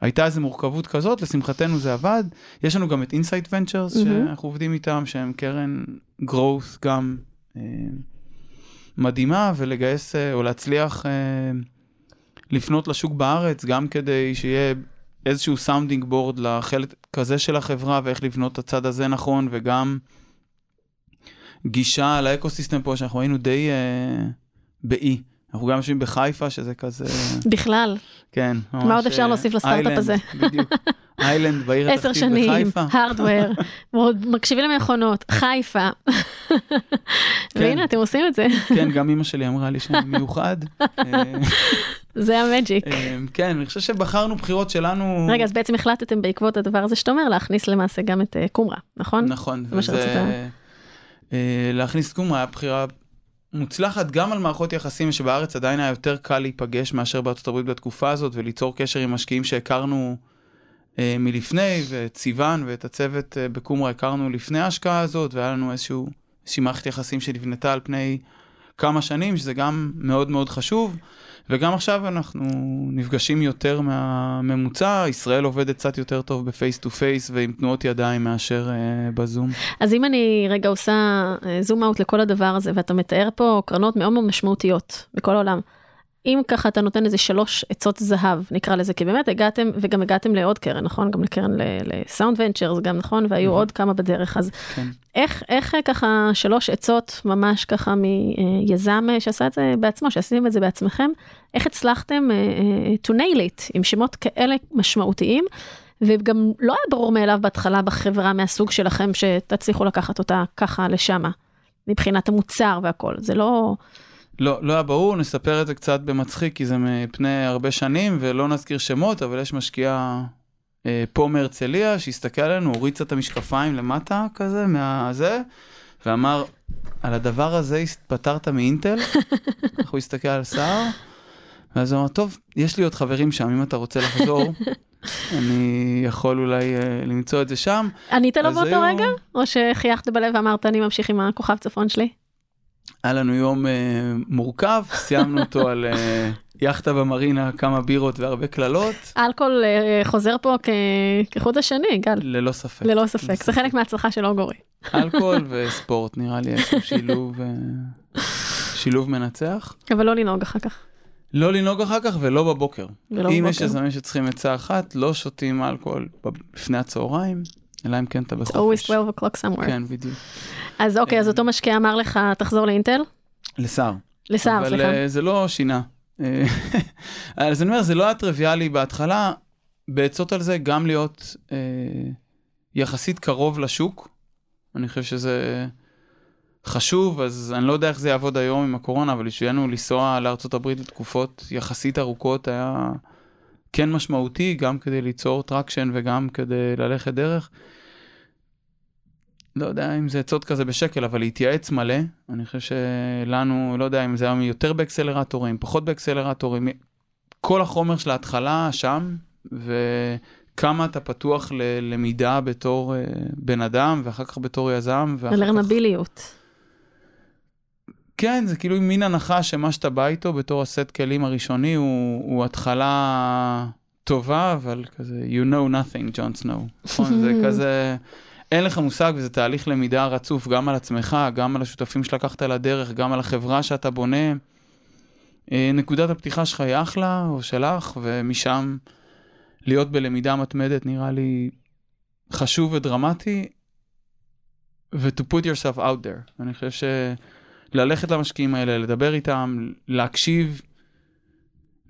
הייתה איזו מורכבות כזאת, לשמחתנו זה עבד. יש לנו גם את Insight Ventures, mm-hmm. שאנחנו עובדים איתם, שהם קרן growth גם אה, מדהימה, ולגייס אה, או להצליח... אה, לפנות לשוק בארץ, גם כדי שיהיה איזשהו sounding board לחלק כזה של החברה ואיך לבנות את הצד הזה נכון, וגם גישה לאקוסיסטם פה, שאנחנו היינו די uh, באי. אנחנו גם יושבים בחיפה, שזה כזה... בכלל. כן. מה עוד אפשר להוסיף לסטארט-אפ הזה? בדיוק. איילנד בעיר [LAUGHS] התחתית בחיפה. עשר שנים, הארדוור, מקשיבים למכונות, חיפה. [LAUGHS] כן. והנה, אתם עושים את זה. כן, גם אמא שלי אמרה לי שאני מיוחד. [LAUGHS] זה המג'יק. אה, כן, אני חושב שבחרנו בחירות שלנו... רגע, אז בעצם החלטתם בעקבות הדבר הזה שאתה אומר, להכניס למעשה גם את אה, קומרה, נכון? נכון. זה מה שרצית. אה, להכניס את Qumra היה בחירה מוצלחת גם על מערכות יחסים שבארץ עדיין היה יותר קל להיפגש מאשר בארצות הברית בתקופה הזאת וליצור קשר עם משקיעים שהכרנו אה, מלפני, ואת סיוון ואת הצוות אה, ב Qumra הכרנו לפני ההשקעה הזאת, והיה לנו איזשהו, איזושהי מערכת יחסים שנבנתה על פני כמה שנים, שזה גם מאוד מאוד חשוב. וגם עכשיו אנחנו נפגשים יותר מהממוצע, ישראל עובדת קצת יותר טוב ב face to face ועם תנועות ידיים מאשר אה, בזום. אז אם אני רגע עושה זום uh, אאוט לכל הדבר הזה, ואתה מתאר פה קרנות מאוד מאוד משמעותיות בכל העולם, אם ככה אתה נותן איזה שלוש עצות זהב, נקרא לזה, כי באמת הגעתם, וגם הגעתם לעוד קרן, נכון? גם לקרן לסאונד ונצ'ר, זה גם נכון, והיו עוד כמה בדרך, אז כן. איך, איך ככה שלוש עצות ממש ככה מיזם שעשה את זה בעצמו, שעשיתם את זה בעצמכם, איך הצלחתם uh, to nail it עם שמות כאלה משמעותיים, וגם לא היה ברור מאליו בהתחלה בחברה מהסוג שלכם שתצליחו לקחת אותה ככה לשמה, מבחינת המוצר והכל, זה לא... לא, לא היה ברור, נספר את זה קצת במצחיק, כי זה מפני הרבה שנים, ולא נזכיר שמות, אבל יש משקיעה אה, פה מהרצליה, שהסתכל עלינו, הוריד קצת את המשקפיים למטה כזה, מהזה, ואמר, על הדבר הזה התפטרת מאינטל? [LAUGHS] הוא הסתכל על סער? ואז הוא אמר, טוב, יש לי עוד חברים שם, אם אתה רוצה לחזור, [LAUGHS] אני יכול אולי uh, למצוא את זה שם. ענית לו באותו היו... רגע? או שחייכת בלב ואמרת, אני ממשיך עם הכוכב צפון שלי? היה לנו יום uh, מורכב, סיימנו אותו [LAUGHS] על uh, יאכטה במרינה, כמה בירות והרבה קללות. אלכוהול uh, חוזר פה כ... כחוט השני, גל. ללא ספק. ללא ספק, זה חלק מההצלחה של אוגורי. אלכוהול [LAUGHS] וספורט, נראה לי איזשהו שילוב, uh, שילוב מנצח. אבל לא לנהוג אחר כך. לא לנהוג אחר כך ולא בבוקר. ולא אם בבוקר. יש יזמים שצריכים עצה אחת, לא שותים אלכוהול לפני הצהריים, אלא אם כן אתה בחופש. It's always 12 o'clock somewhere. כן, בדיוק. אז אוקיי, אז אותו משקיע אמר לך, תחזור לאינטל? לסער. לסער, סליחה. אבל זה לא שינה. [LAUGHS] אז אני אומר, זה לא היה טריוויאלי בהתחלה, בעצות על זה גם להיות אה, יחסית קרוב לשוק. אני חושב שזה חשוב, אז אני לא יודע איך זה יעבוד היום עם הקורונה, אבל בשבילנו לנסוע לארה"ב לתקופות יחסית ארוכות היה כן משמעותי, גם כדי ליצור traction וגם כדי ללכת דרך. לא יודע אם זה עצות כזה בשקל, אבל להתייעץ מלא. אני חושב שלנו, לא יודע אם זה היום יותר באקסלרטורים, פחות באקסלרטורים. כל החומר של ההתחלה שם, וכמה אתה פתוח ללמידה בתור אה, בן אדם, ואחר כך בתור יזם. ללרנביליות. כך... כן, זה כאילו מין הנחה שמה שאתה בא איתו בתור הסט כלים הראשוני הוא, הוא התחלה טובה, אבל כזה, you know nothing, ג'ון סנואו. [LAUGHS] נכון? זה כזה... אין לך מושג וזה תהליך למידה רצוף גם על עצמך, גם על השותפים שלקחת לדרך, גם על החברה שאתה בונה. אה, נקודת הפתיחה שלך היא אחלה, או שלך, ומשם להיות בלמידה מתמדת נראה לי חשוב ודרמטי, ו-to put yourself out there. אני חושב שללכת למשקיעים האלה, לדבר איתם, להקשיב,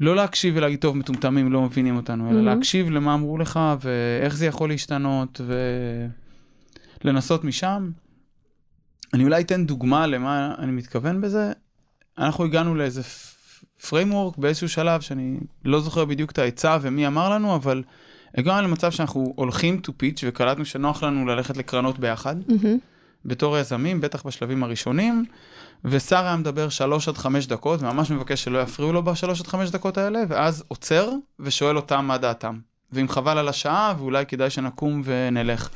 לא להקשיב ולהגיד, טוב, מטומטמים, לא מבינים אותנו, אלא mm-hmm. להקשיב למה אמרו לך ואיך זה יכול להשתנות, ו... לנסות משם. אני אולי אתן דוגמה למה אני מתכוון בזה. אנחנו הגענו לאיזה framework באיזשהו שלב שאני לא זוכר בדיוק את העצה ומי אמר לנו, אבל הגענו למצב שאנחנו הולכים to pitch וקלטנו שנוח לנו ללכת לקרנות ביחד. Mm-hmm. בתור יזמים, בטח בשלבים הראשונים, ושר היה מדבר שלוש עד חמש דקות, וממש מבקש שלא יפריעו לו בשלוש עד חמש דקות האלה, ואז עוצר ושואל אותם מה דעתם. ואם חבל על השעה, ואולי כדאי שנקום ונלך.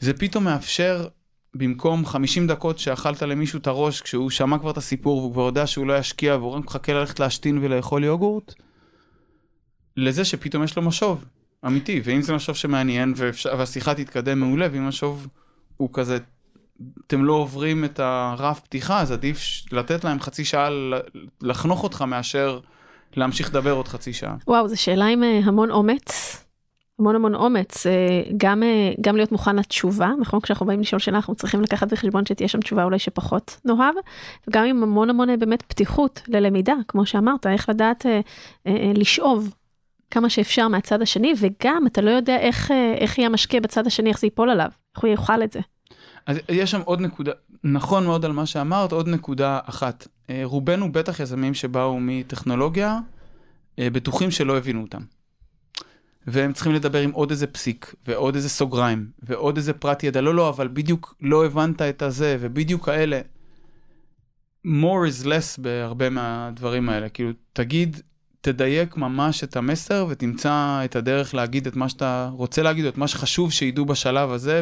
זה פתאום מאפשר, במקום 50 דקות שאכלת למישהו את הראש כשהוא שמע כבר את הסיפור והוא כבר יודע שהוא לא ישקיע והוא רק מחכה ללכת להשתין ולאכול יוגורט, לזה שפתאום יש לו משוב אמיתי, ואם זה משוב שמעניין ואפשר, והשיחה תתקדם מעולה, ואם משוב הוא כזה, אתם לא עוברים את הרף פתיחה, אז עדיף לתת להם חצי שעה לחנוך אותך מאשר להמשיך לדבר עוד חצי שעה. וואו, זו שאלה עם אה, המון אומץ. המון המון אומץ, אה, גם, אה, גם להיות מוכן לתשובה, נכון? כשאנחנו באים לשאול שאלה אנחנו צריכים לקחת בחשבון שתהיה שם תשובה אולי שפחות נאהב, וגם עם המון המון אה, באמת פתיחות ללמידה, כמו שאמרת, איך לדעת אה, אה, לשאוב כמה שאפשר מהצד השני, וגם אתה לא יודע איך, איך יהיה המשקיע בצד השני, איך זה ייפול עליו, איך הוא יאכל את זה. אז יש שם עוד נקודה, נכון מאוד על מה שאמרת, עוד נקודה אחת. רובנו בטח יזמים שבאו מטכנולוגיה, בטוחים שלא הבינו אותם. והם צריכים לדבר עם עוד איזה פסיק, ועוד איזה סוגריים, ועוד איזה פרט ידע. לא, לא, אבל בדיוק לא הבנת את הזה, ובדיוק האלה. more is less בהרבה מהדברים האלה. כאילו, תגיד, תדייק ממש את המסר ותמצא את הדרך להגיד את מה שאתה רוצה להגיד, או את מה שחשוב שידעו בשלב הזה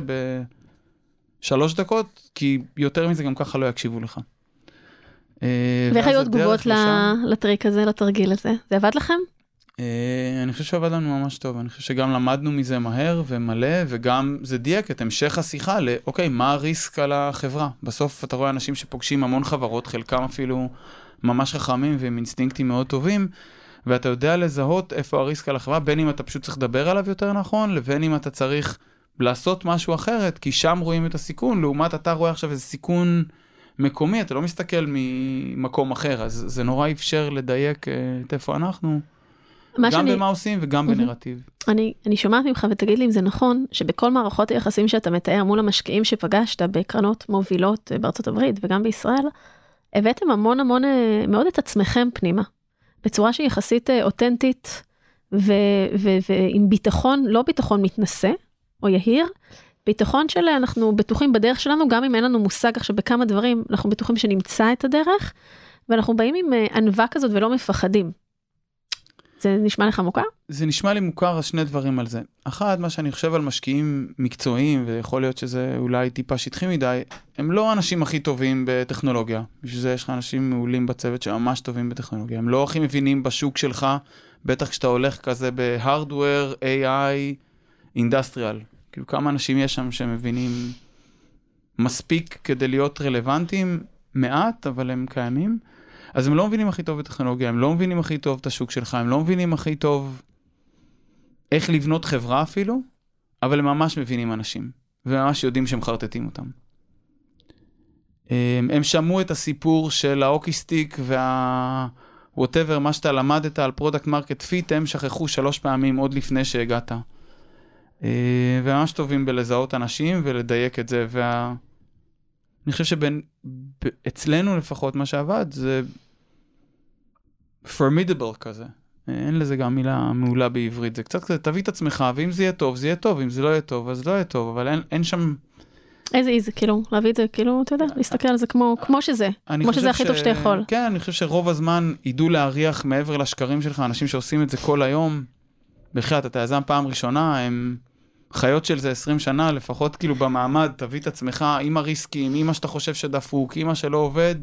בשלוש דקות, כי יותר מזה גם ככה לא יקשיבו לך. אה, ואיך היו התגובות ל- לשם- לטריק הזה, לתרגיל הזה? זה עבד לכם? אה, אני חושב שעבד לנו ממש טוב, אני חושב שגם למדנו מזה מהר ומלא, וגם זה דייק את המשך השיחה ל, אוקיי, מה הריסק על החברה? בסוף אתה רואה אנשים שפוגשים המון חברות, חלקם אפילו ממש חכמים ועם אינסטינקטים מאוד טובים, ואתה יודע לזהות איפה הריסק על החברה, בין אם אתה פשוט צריך לדבר עליו יותר נכון, לבין אם אתה צריך לעשות משהו אחרת, כי שם רואים את הסיכון, לעומת אתה רואה עכשיו איזה סיכון מקומי, אתה לא מסתכל ממקום אחר, אז זה נורא אפשר לדייק אה, את איפה אנחנו. גם שאני, במה עושים וגם מהמם. בנרטיב. אני, אני שומעת ממך ותגיד לי אם זה נכון, שבכל מערכות היחסים שאתה מתאר מול המשקיעים שפגשת בקרנות מובילות אה, בארצות הברית וגם בישראל, הבאתם המון המון אה, מאוד את עצמכם פנימה, בצורה שהיא יחסית אה, אותנטית ו, ו, ועם ביטחון, לא ביטחון מתנשא או יהיר, ביטחון של אנחנו בטוחים בדרך שלנו, גם אם אין לנו מושג עכשיו בכמה דברים, אנחנו בטוחים שנמצא את הדרך, ואנחנו באים עם ענווה כזאת ולא מפחדים. זה נשמע לך מוכר? זה נשמע לי מוכר, שני דברים על זה. אחד, מה שאני חושב על משקיעים מקצועיים, ויכול להיות שזה אולי טיפה שטחי מדי, הם לא האנשים הכי טובים בטכנולוגיה. בשביל זה יש לך אנשים מעולים בצוות שממש טובים בטכנולוגיה. הם לא הכי מבינים בשוק שלך, בטח כשאתה הולך כזה בהארדוור, AI, אינדסטריאל. כאילו כמה אנשים יש שם שמבינים מספיק כדי להיות רלוונטיים? מעט, אבל הם קיימים. אז הם לא מבינים הכי טוב בטכנולוגיה, הם לא מבינים הכי טוב את השוק שלך, הם לא מבינים הכי טוב איך לבנות חברה אפילו, אבל הם ממש מבינים אנשים, וממש יודעים שמחרטטים אותם. הם, הם שמעו את הסיפור של ה hockey stick וה... whatever, מה שאתה למדת על product market fit, הם שכחו שלוש פעמים עוד לפני שהגעת. אה, וממש טובים בלזהות אנשים ולדייק את זה, וה... חושב שאצלנו לפחות מה שעבד זה formidable כזה. אין לזה גם מילה מעולה בעברית, זה קצת כזה, תביא את עצמך, ואם זה יהיה טוב, זה יהיה טוב, אם זה לא יהיה טוב, אז לא יהיה טוב, אבל אין, אין שם... איזה איזה, כאילו, להביא את זה, כאילו, אתה יודע, להסתכל על זה כמו, כמו שזה, כמו שזה הכי טוב שאתה יכול. כן, אני חושב שרוב הזמן ידעו להריח מעבר לשקרים שלך, אנשים שעושים את זה כל היום. בחייאת, אתה יזם פעם ראשונה, הם חיות של זה 20 שנה, לפחות כאילו במעמד, תביא את עצמך עם הריסקים, עם מה שאתה חושב שדפוק, עם מה שלא עובד.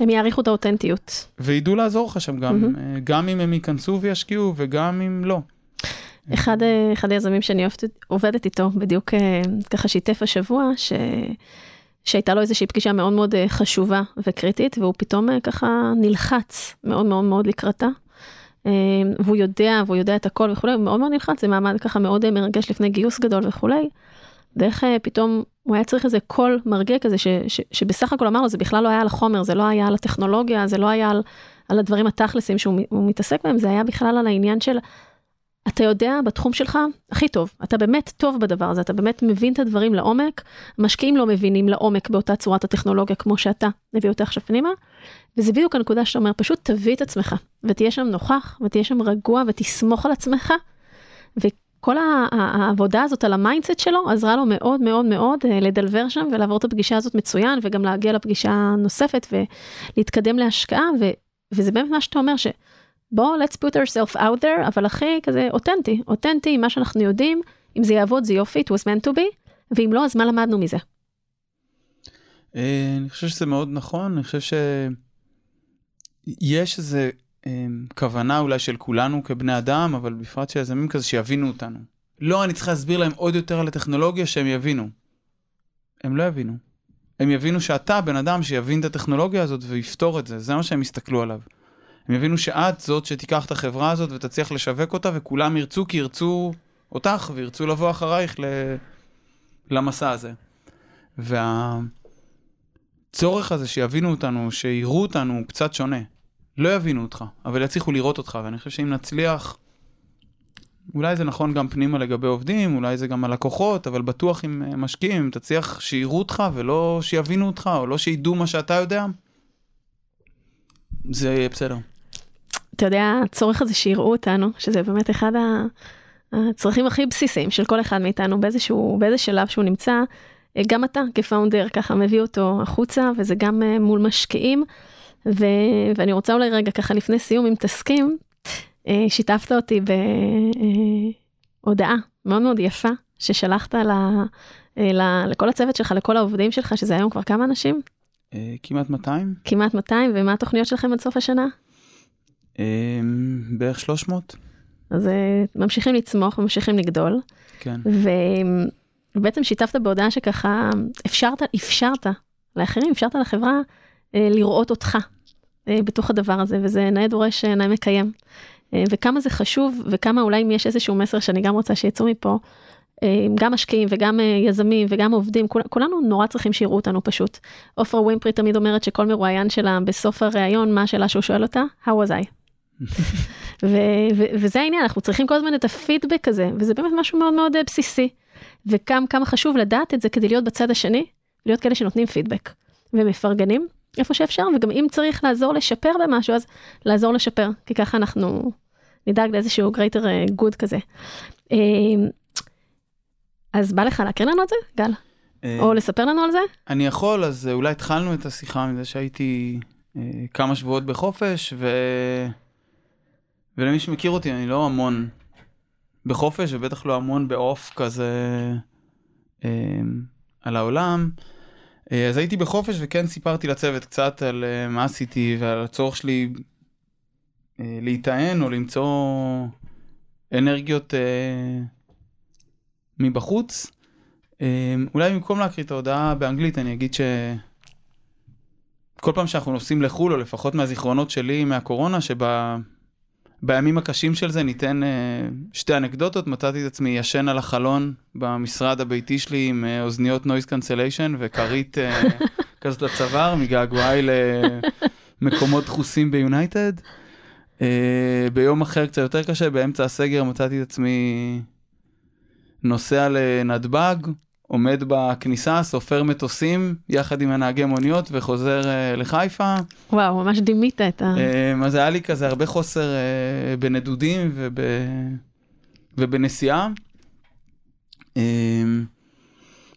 הם יעריכו את האותנטיות. וידעו לעזור לך שם גם, מהמם. גם אם הם ייכנסו וישקיעו וגם אם לא. אחד, אה, אחד היזמים שאני עובדת איתו, בדיוק אה, ככה שיתף השבוע, ש... שהייתה לו איזושהי פגישה מאוד מאוד חשובה וקריטית, והוא פתאום ככה נלחץ מאוד מאוד מאוד לקראתה. והוא יודע, והוא יודע את הכל וכולי, הוא מאוד מאוד נלחץ, זה מעמד ככה מאוד מרגש לפני גיוס גדול וכולי. ואיך פתאום הוא היה צריך איזה קול מרגיע כזה, ש, ש, שבסך הכל אמר לו, זה בכלל לא היה על החומר, זה לא היה על הטכנולוגיה, זה לא היה על, על הדברים התכלסים שהוא מתעסק בהם, זה היה בכלל על העניין של, אתה יודע בתחום שלך הכי טוב, אתה באמת טוב בדבר הזה, אתה באמת מבין את הדברים לעומק, משקיעים לא מבינים לעומק באותה צורת הטכנולוגיה כמו שאתה מביא אותה עכשיו פנימה, וזה בדיוק הנקודה שאתה אומר, פשוט תביא את עצמך, ותהיה שם נוכח, ותהיה שם רגוע, ותסמוך על עצמך, וכל ה- העבודה הזאת על ה mindset שלו עזרה לו מאוד מאוד מאוד אה, לדלבר שם ולעבור את הפגישה הזאת מצוין, וגם להגיע לפגישה הנוספת ולהתקדם להשקעה, ו, וזה באמת מה שאתה אומר, ש... בוא, let's put ourselves out there, אבל הכי כזה אותנטי, אותנטי, מה שאנחנו יודעים, אם זה יעבוד זה יופי, it was meant to be, ואם לא, אז מה למדנו מזה? אה, אני חושב שזה מאוד נכון, אני חושב שיש איזה כוונה אולי של כולנו כבני אדם, אבל בפרט של יזמים כזה שיבינו אותנו. לא, אני צריך להסביר להם עוד יותר על הטכנולוגיה שהם יבינו. הם לא יבינו. הם יבינו שאתה בן אדם שיבין את הטכנולוגיה הזאת ויפתור את זה, זה מה שהם יסתכלו עליו. הם יבינו שאת זאת שתיקח את החברה הזאת ותצליח לשווק אותה וכולם ירצו כי ירצו אותך וירצו לבוא אחרייך ל... למסע הזה. והצורך הזה שיבינו אותנו, שיראו אותנו, הוא קצת שונה. לא יבינו אותך, אבל יצליחו לראות אותך, ואני חושב שאם נצליח, אולי זה נכון גם פנימה לגבי עובדים, אולי זה גם הלקוחות, אבל בטוח עם אה, משקיעים, אם תצליח שיראו אותך ולא שיבינו אותך, או לא שידעו מה שאתה יודע, זה יהיה בסדר. אתה יודע, הצורך הזה שיראו אותנו, שזה באמת אחד הצרכים הכי בסיסיים של כל אחד מאיתנו באיזשהו, באיזה שלב שהוא נמצא, אה, גם אתה כפאונדר ככה מביא אותו החוצה, וזה גם אה, מול משקיעים. ו... ואני רוצה אולי רגע ככה לפני סיום, אם תסכים, אה, שיתפת אותי בהודעה מאוד מאוד יפה ששלחת ל, אה, ל, לכל הצוות שלך, לכל העובדים שלך, שזה היום כבר כמה אנשים? אה, כמעט 200, כמעט 200, ומה התוכניות שלכם עד סוף השנה? אה, בערך 300, אז אה, ממשיכים לצמוח, ממשיכים לגדול, כן. ו... ובעצם שיתפת בהודעה שככה אפשרת, אפשרת לאחרים, אפשרת לחברה אה, לראות אותך אה, בתוך הדבר הזה, וזה נאה דורש, אה, נאה מקיים. אה, וכמה זה חשוב, וכמה אולי אם יש איזשהו מסר שאני גם רוצה שיצאו מפה, אה, גם משקיעים וגם אה, יזמים וגם עובדים, כול, כולנו נורא צריכים שיראו אותנו פשוט. עופרה ווימפרי תמיד אומרת שכל מרואיין שלה בסוף הראיון, מה השאלה שהוא שואל אותה? How was I? [LAUGHS] ו- ו- וזה העניין, אנחנו צריכים כל הזמן את הפידבק הזה, וזה באמת משהו מאוד מאוד אה, בסיסי. וכמה כמה חשוב לדעת את זה כדי להיות בצד השני, להיות כאלה שנותנים פידבק ומפרגנים איפה שאפשר, וגם אם צריך לעזור לשפר במשהו, אז לעזור לשפר, כי ככה אנחנו נדאג לאיזשהו greater אה, good כזה. אה, אז בא לך להקריא לנו את זה, גל? אה, או לספר לנו על זה? אני יכול, אז אה, אולי התחלנו את השיחה מזה שהייתי כמה שבועות בחופש, ו... ולמי שמכיר אותי, אני לא המון בחופש, ובטח לא המון בעוף כזה על העולם. אה, אז הייתי בחופש וכן סיפרתי לצוות קצת על אה, מה עשיתי ועל הצורך שלי אה, להיטען או למצוא אנרגיות מבחוץ. אולי במקום להקריא את ההודעה באנגלית אני אגיד שכל פעם שאנחנו נוסעים לחו"ל, או לפחות מהזיכרונות שלי מהקורונה, שבימים הקשים של זה ניתן אה, שתי אנקדוטות, מצאתי את עצמי ישן על החלון במשרד הביתי שלי עם אה, אוזניות noise cancellation וכרית אה, [LAUGHS] כזאת לצוואר מגעגועי למקומות דחוסים ב United. ביום אחר קצת יותר קשה, באמצע הסגר מצאתי את עצמי נוסע לנתב"ג, עומד בכניסה, סופר מטוסים יחד עם הנהגי מוניות וחוזר אה, לחיפה. וואו, ממש דימית את ה... Uh, אז היה לי כזה הרבה חוסר uh, בנדודים וב... ובנסיעה. Uh,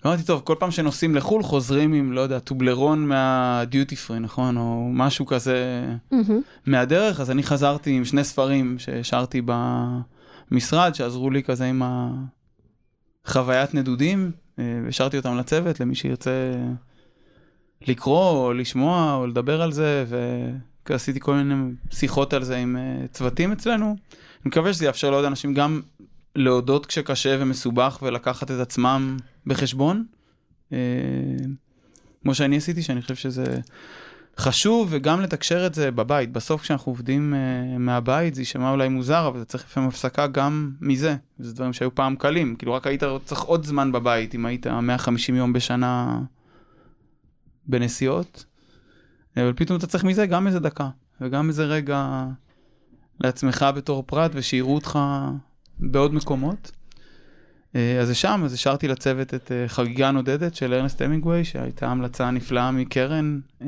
אמרתי, טוב, כל פעם שנוסעים לחו"ל חוזרים עם, לא יודע, טובלרון מהדיוטי פרי, נכון? או משהו כזה מהמם. מהדרך, אז אני חזרתי עם שני ספרים שהשארתי במשרד, שעזרו לי כזה עם החוויית נדודים, אה, והשארתי אותם לצוות, למי שירצה לקרוא או לשמוע או לדבר על זה, ועשיתי כל מיני שיחות על זה עם אה, צוותים אצלנו. אני מקווה שזה יאפשר לעוד אנשים גם להודות כשקשה ומסובך ולקחת את עצמם בחשבון. אה, כמו שאני עשיתי, שאני חושב שזה חשוב, וגם לתקשר את זה בבית. בסוף כשאנחנו עובדים uh, מהבית, זה יישמע אולי מוזר, אבל זה צריך לפעמים הפסקה גם מזה. זה דברים שהיו פעם קלים. כאילו רק היית צריך עוד זמן בבית, אם היית 150 יום בשנה בנסיעות. אבל פתאום אתה צריך מזה גם איזה דקה, וגם איזה רגע לעצמך בתור פרט, ושיראו אותך בעוד מקומות. אה, אז זה שם, אז השארתי לצוות את אה, חגיגה נודדת של ארנסט המינגווי, שהייתה המלצה נפלאה מקרן, אה,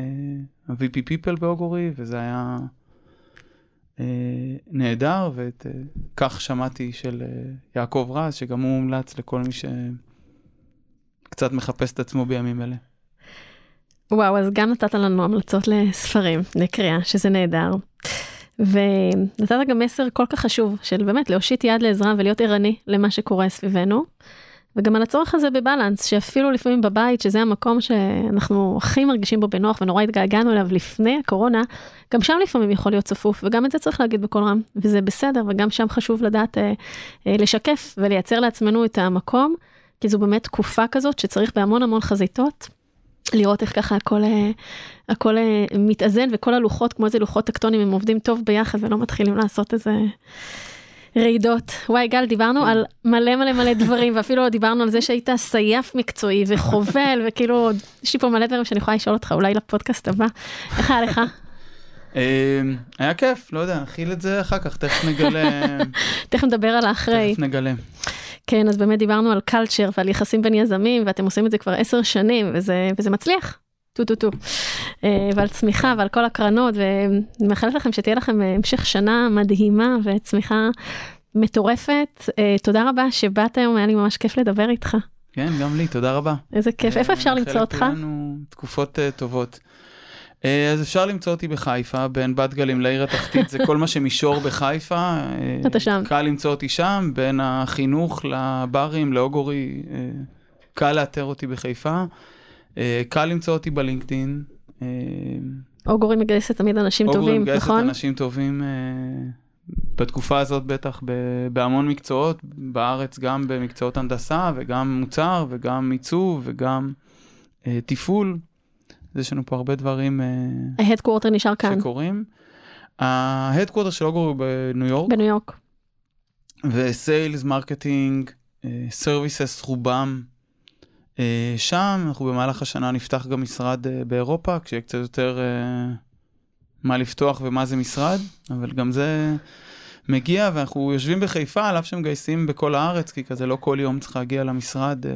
ה-VP People באוגורי, וזה היה נהדר, ואת כך שמעתי של יעקב רז, שגם הוא מומלץ לכל מי שקצת מחפש את עצמו בימים אלה. וואו, אז גם נתת לנו המלצות לספרים, לקריאה, שזה נהדר. ונתת גם מסר כל כך חשוב של באמת להושיט יד לעזרה ולהיות ערני למה שקורה סביבנו. וגם על הצורך הזה בבלנס, שאפילו לפעמים בבית, שזה המקום שאנחנו הכי מרגישים בו בנוח ונורא התגעגענו אליו לפני הקורונה, גם שם לפעמים יכול להיות צפוף, וגם את זה צריך להגיד בקול רם, וזה בסדר, וגם שם חשוב לדעת אה, אה, לשקף ולייצר לעצמנו את המקום, כי זו באמת תקופה כזאת שצריך בהמון המון חזיתות, לראות איך ככה הכל, אה, הכל אה, מתאזן וכל הלוחות כמו איזה לוחות טקטונים הם עובדים טוב ביחד ולא מתחילים לעשות איזה רעידות. וואי גל דיברנו על מלא מלא מלא דברים ואפילו דיברנו על זה שהיית סייף מקצועי וחובל וכאילו יש לי פה מלא דברים שאני יכולה לשאול אותך אולי לפודקאסט הבא. איך היה לך? אה, היה כיף, לא יודע, נכיל את זה אחר כך, תכף נגלה. [LAUGHS] תכף נדבר על האחרי. תכף נגלה. כן, אז באמת דיברנו על culture ועל יחסים בין יזמים, ואתם עושים את זה כבר עשר שנים, וזה, וזה מצליח. טפו טפו טפו. אה, ועל צמיחה ועל כל הקרנות, ואני מאחלת לכם שתהיה לכם אה, המשך שנה מדהימה וצמיחה מטורפת. אה, תודה רבה שבאת היום, היה לי ממש כיף לדבר איתך. כן, גם לי, תודה רבה. איזה כיף. איפה אפשר למצוא אותך? חלק תקופות טובות. אה, אז אפשר למצוא אותי בחיפה, בין בת גלים לעיר התחתית, זה כל מה שמישור בחיפה. אה, אתה שם. קל למצוא אותי שם, בין החינוך לברים, ל Augury, אה, קל לאתר אותי בחיפה. קל למצוא אותי בלינקדאין. Augury מגייסת תמיד אנשים Augury טובים, מגייסת נכון? אנשים טובים בתקופה הזאת בטח בהמון מקצועות, בארץ גם במקצועות הנדסה וגם מוצר וגם עיצוב וגם אה, תפעול. אז יש לנו פה הרבה דברים אה, ה headquarter נשאר כאן, שקורים. ה headquarter של Augury הוא בניו יורק, בניו יורק. ו sales, marketing, services רובם אה, שם. אנחנו במהלך השנה נפתח גם משרד אה, באירופה, כשיהיה קצת יותר אה, מה לפתוח ומה זה משרד, אבל גם זה מגיע, ואנחנו יושבים בחיפה, על אף שמגייסים בכל הארץ, כי כזה לא כל יום צריך להגיע למשרד. אה,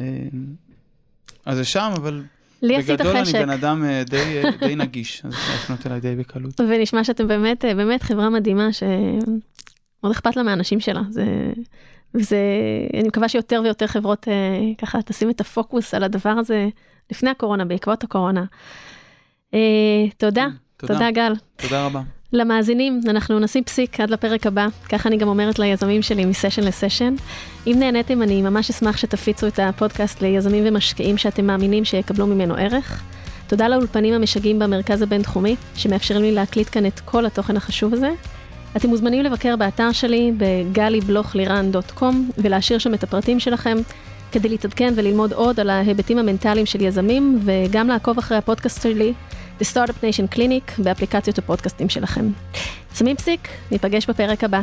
אה, אז זה שם, אבל לי עשית בגדול אני חשק, בן אדם אה, די, אה, די נגיש, אז אפשר לפנות אליי די בקלות. ונשמע שאתם באמת, אה, באמת חברה מדהימה שמאוד אכפת לה מהאנשים שלה. זה, וזה, אני מקווה שיותר ויותר חברות ככה תשים את הפוקוס על הדבר הזה לפני הקורונה, בעקבות הקורונה. תודה, תודה, תודה גל. תודה רבה. למאזינים, אנחנו נשים פסיק עד לפרק הבא, ככה אני גם אומרת ליזמים שלי מסשן לסשן. אם נהניתם, אני ממש אשמח שתפיצו את הפודקאסט ליזמים ומשקיעים שאתם מאמינים שיקבלו ממנו ערך. תודה לאולפנים המשגעים במרכז הבינתחומי, שמאפשרים לי להקליט כאן את כל התוכן החשוב הזה. אתם מוזמנים לבקר באתר שלי בגלי-בלוך-לירן.com ולהשאיר שם את הפרטים שלכם, כדי להתעדכן וללמוד עוד על ההיבטים המנטליים של יזמים, וגם לעקוב אחרי הפודקאסט שלי, Startup Nation Clinic, באפליקציות הפודקאסטים שלכם. שמים פסיק, ניפגש בפרק הבא.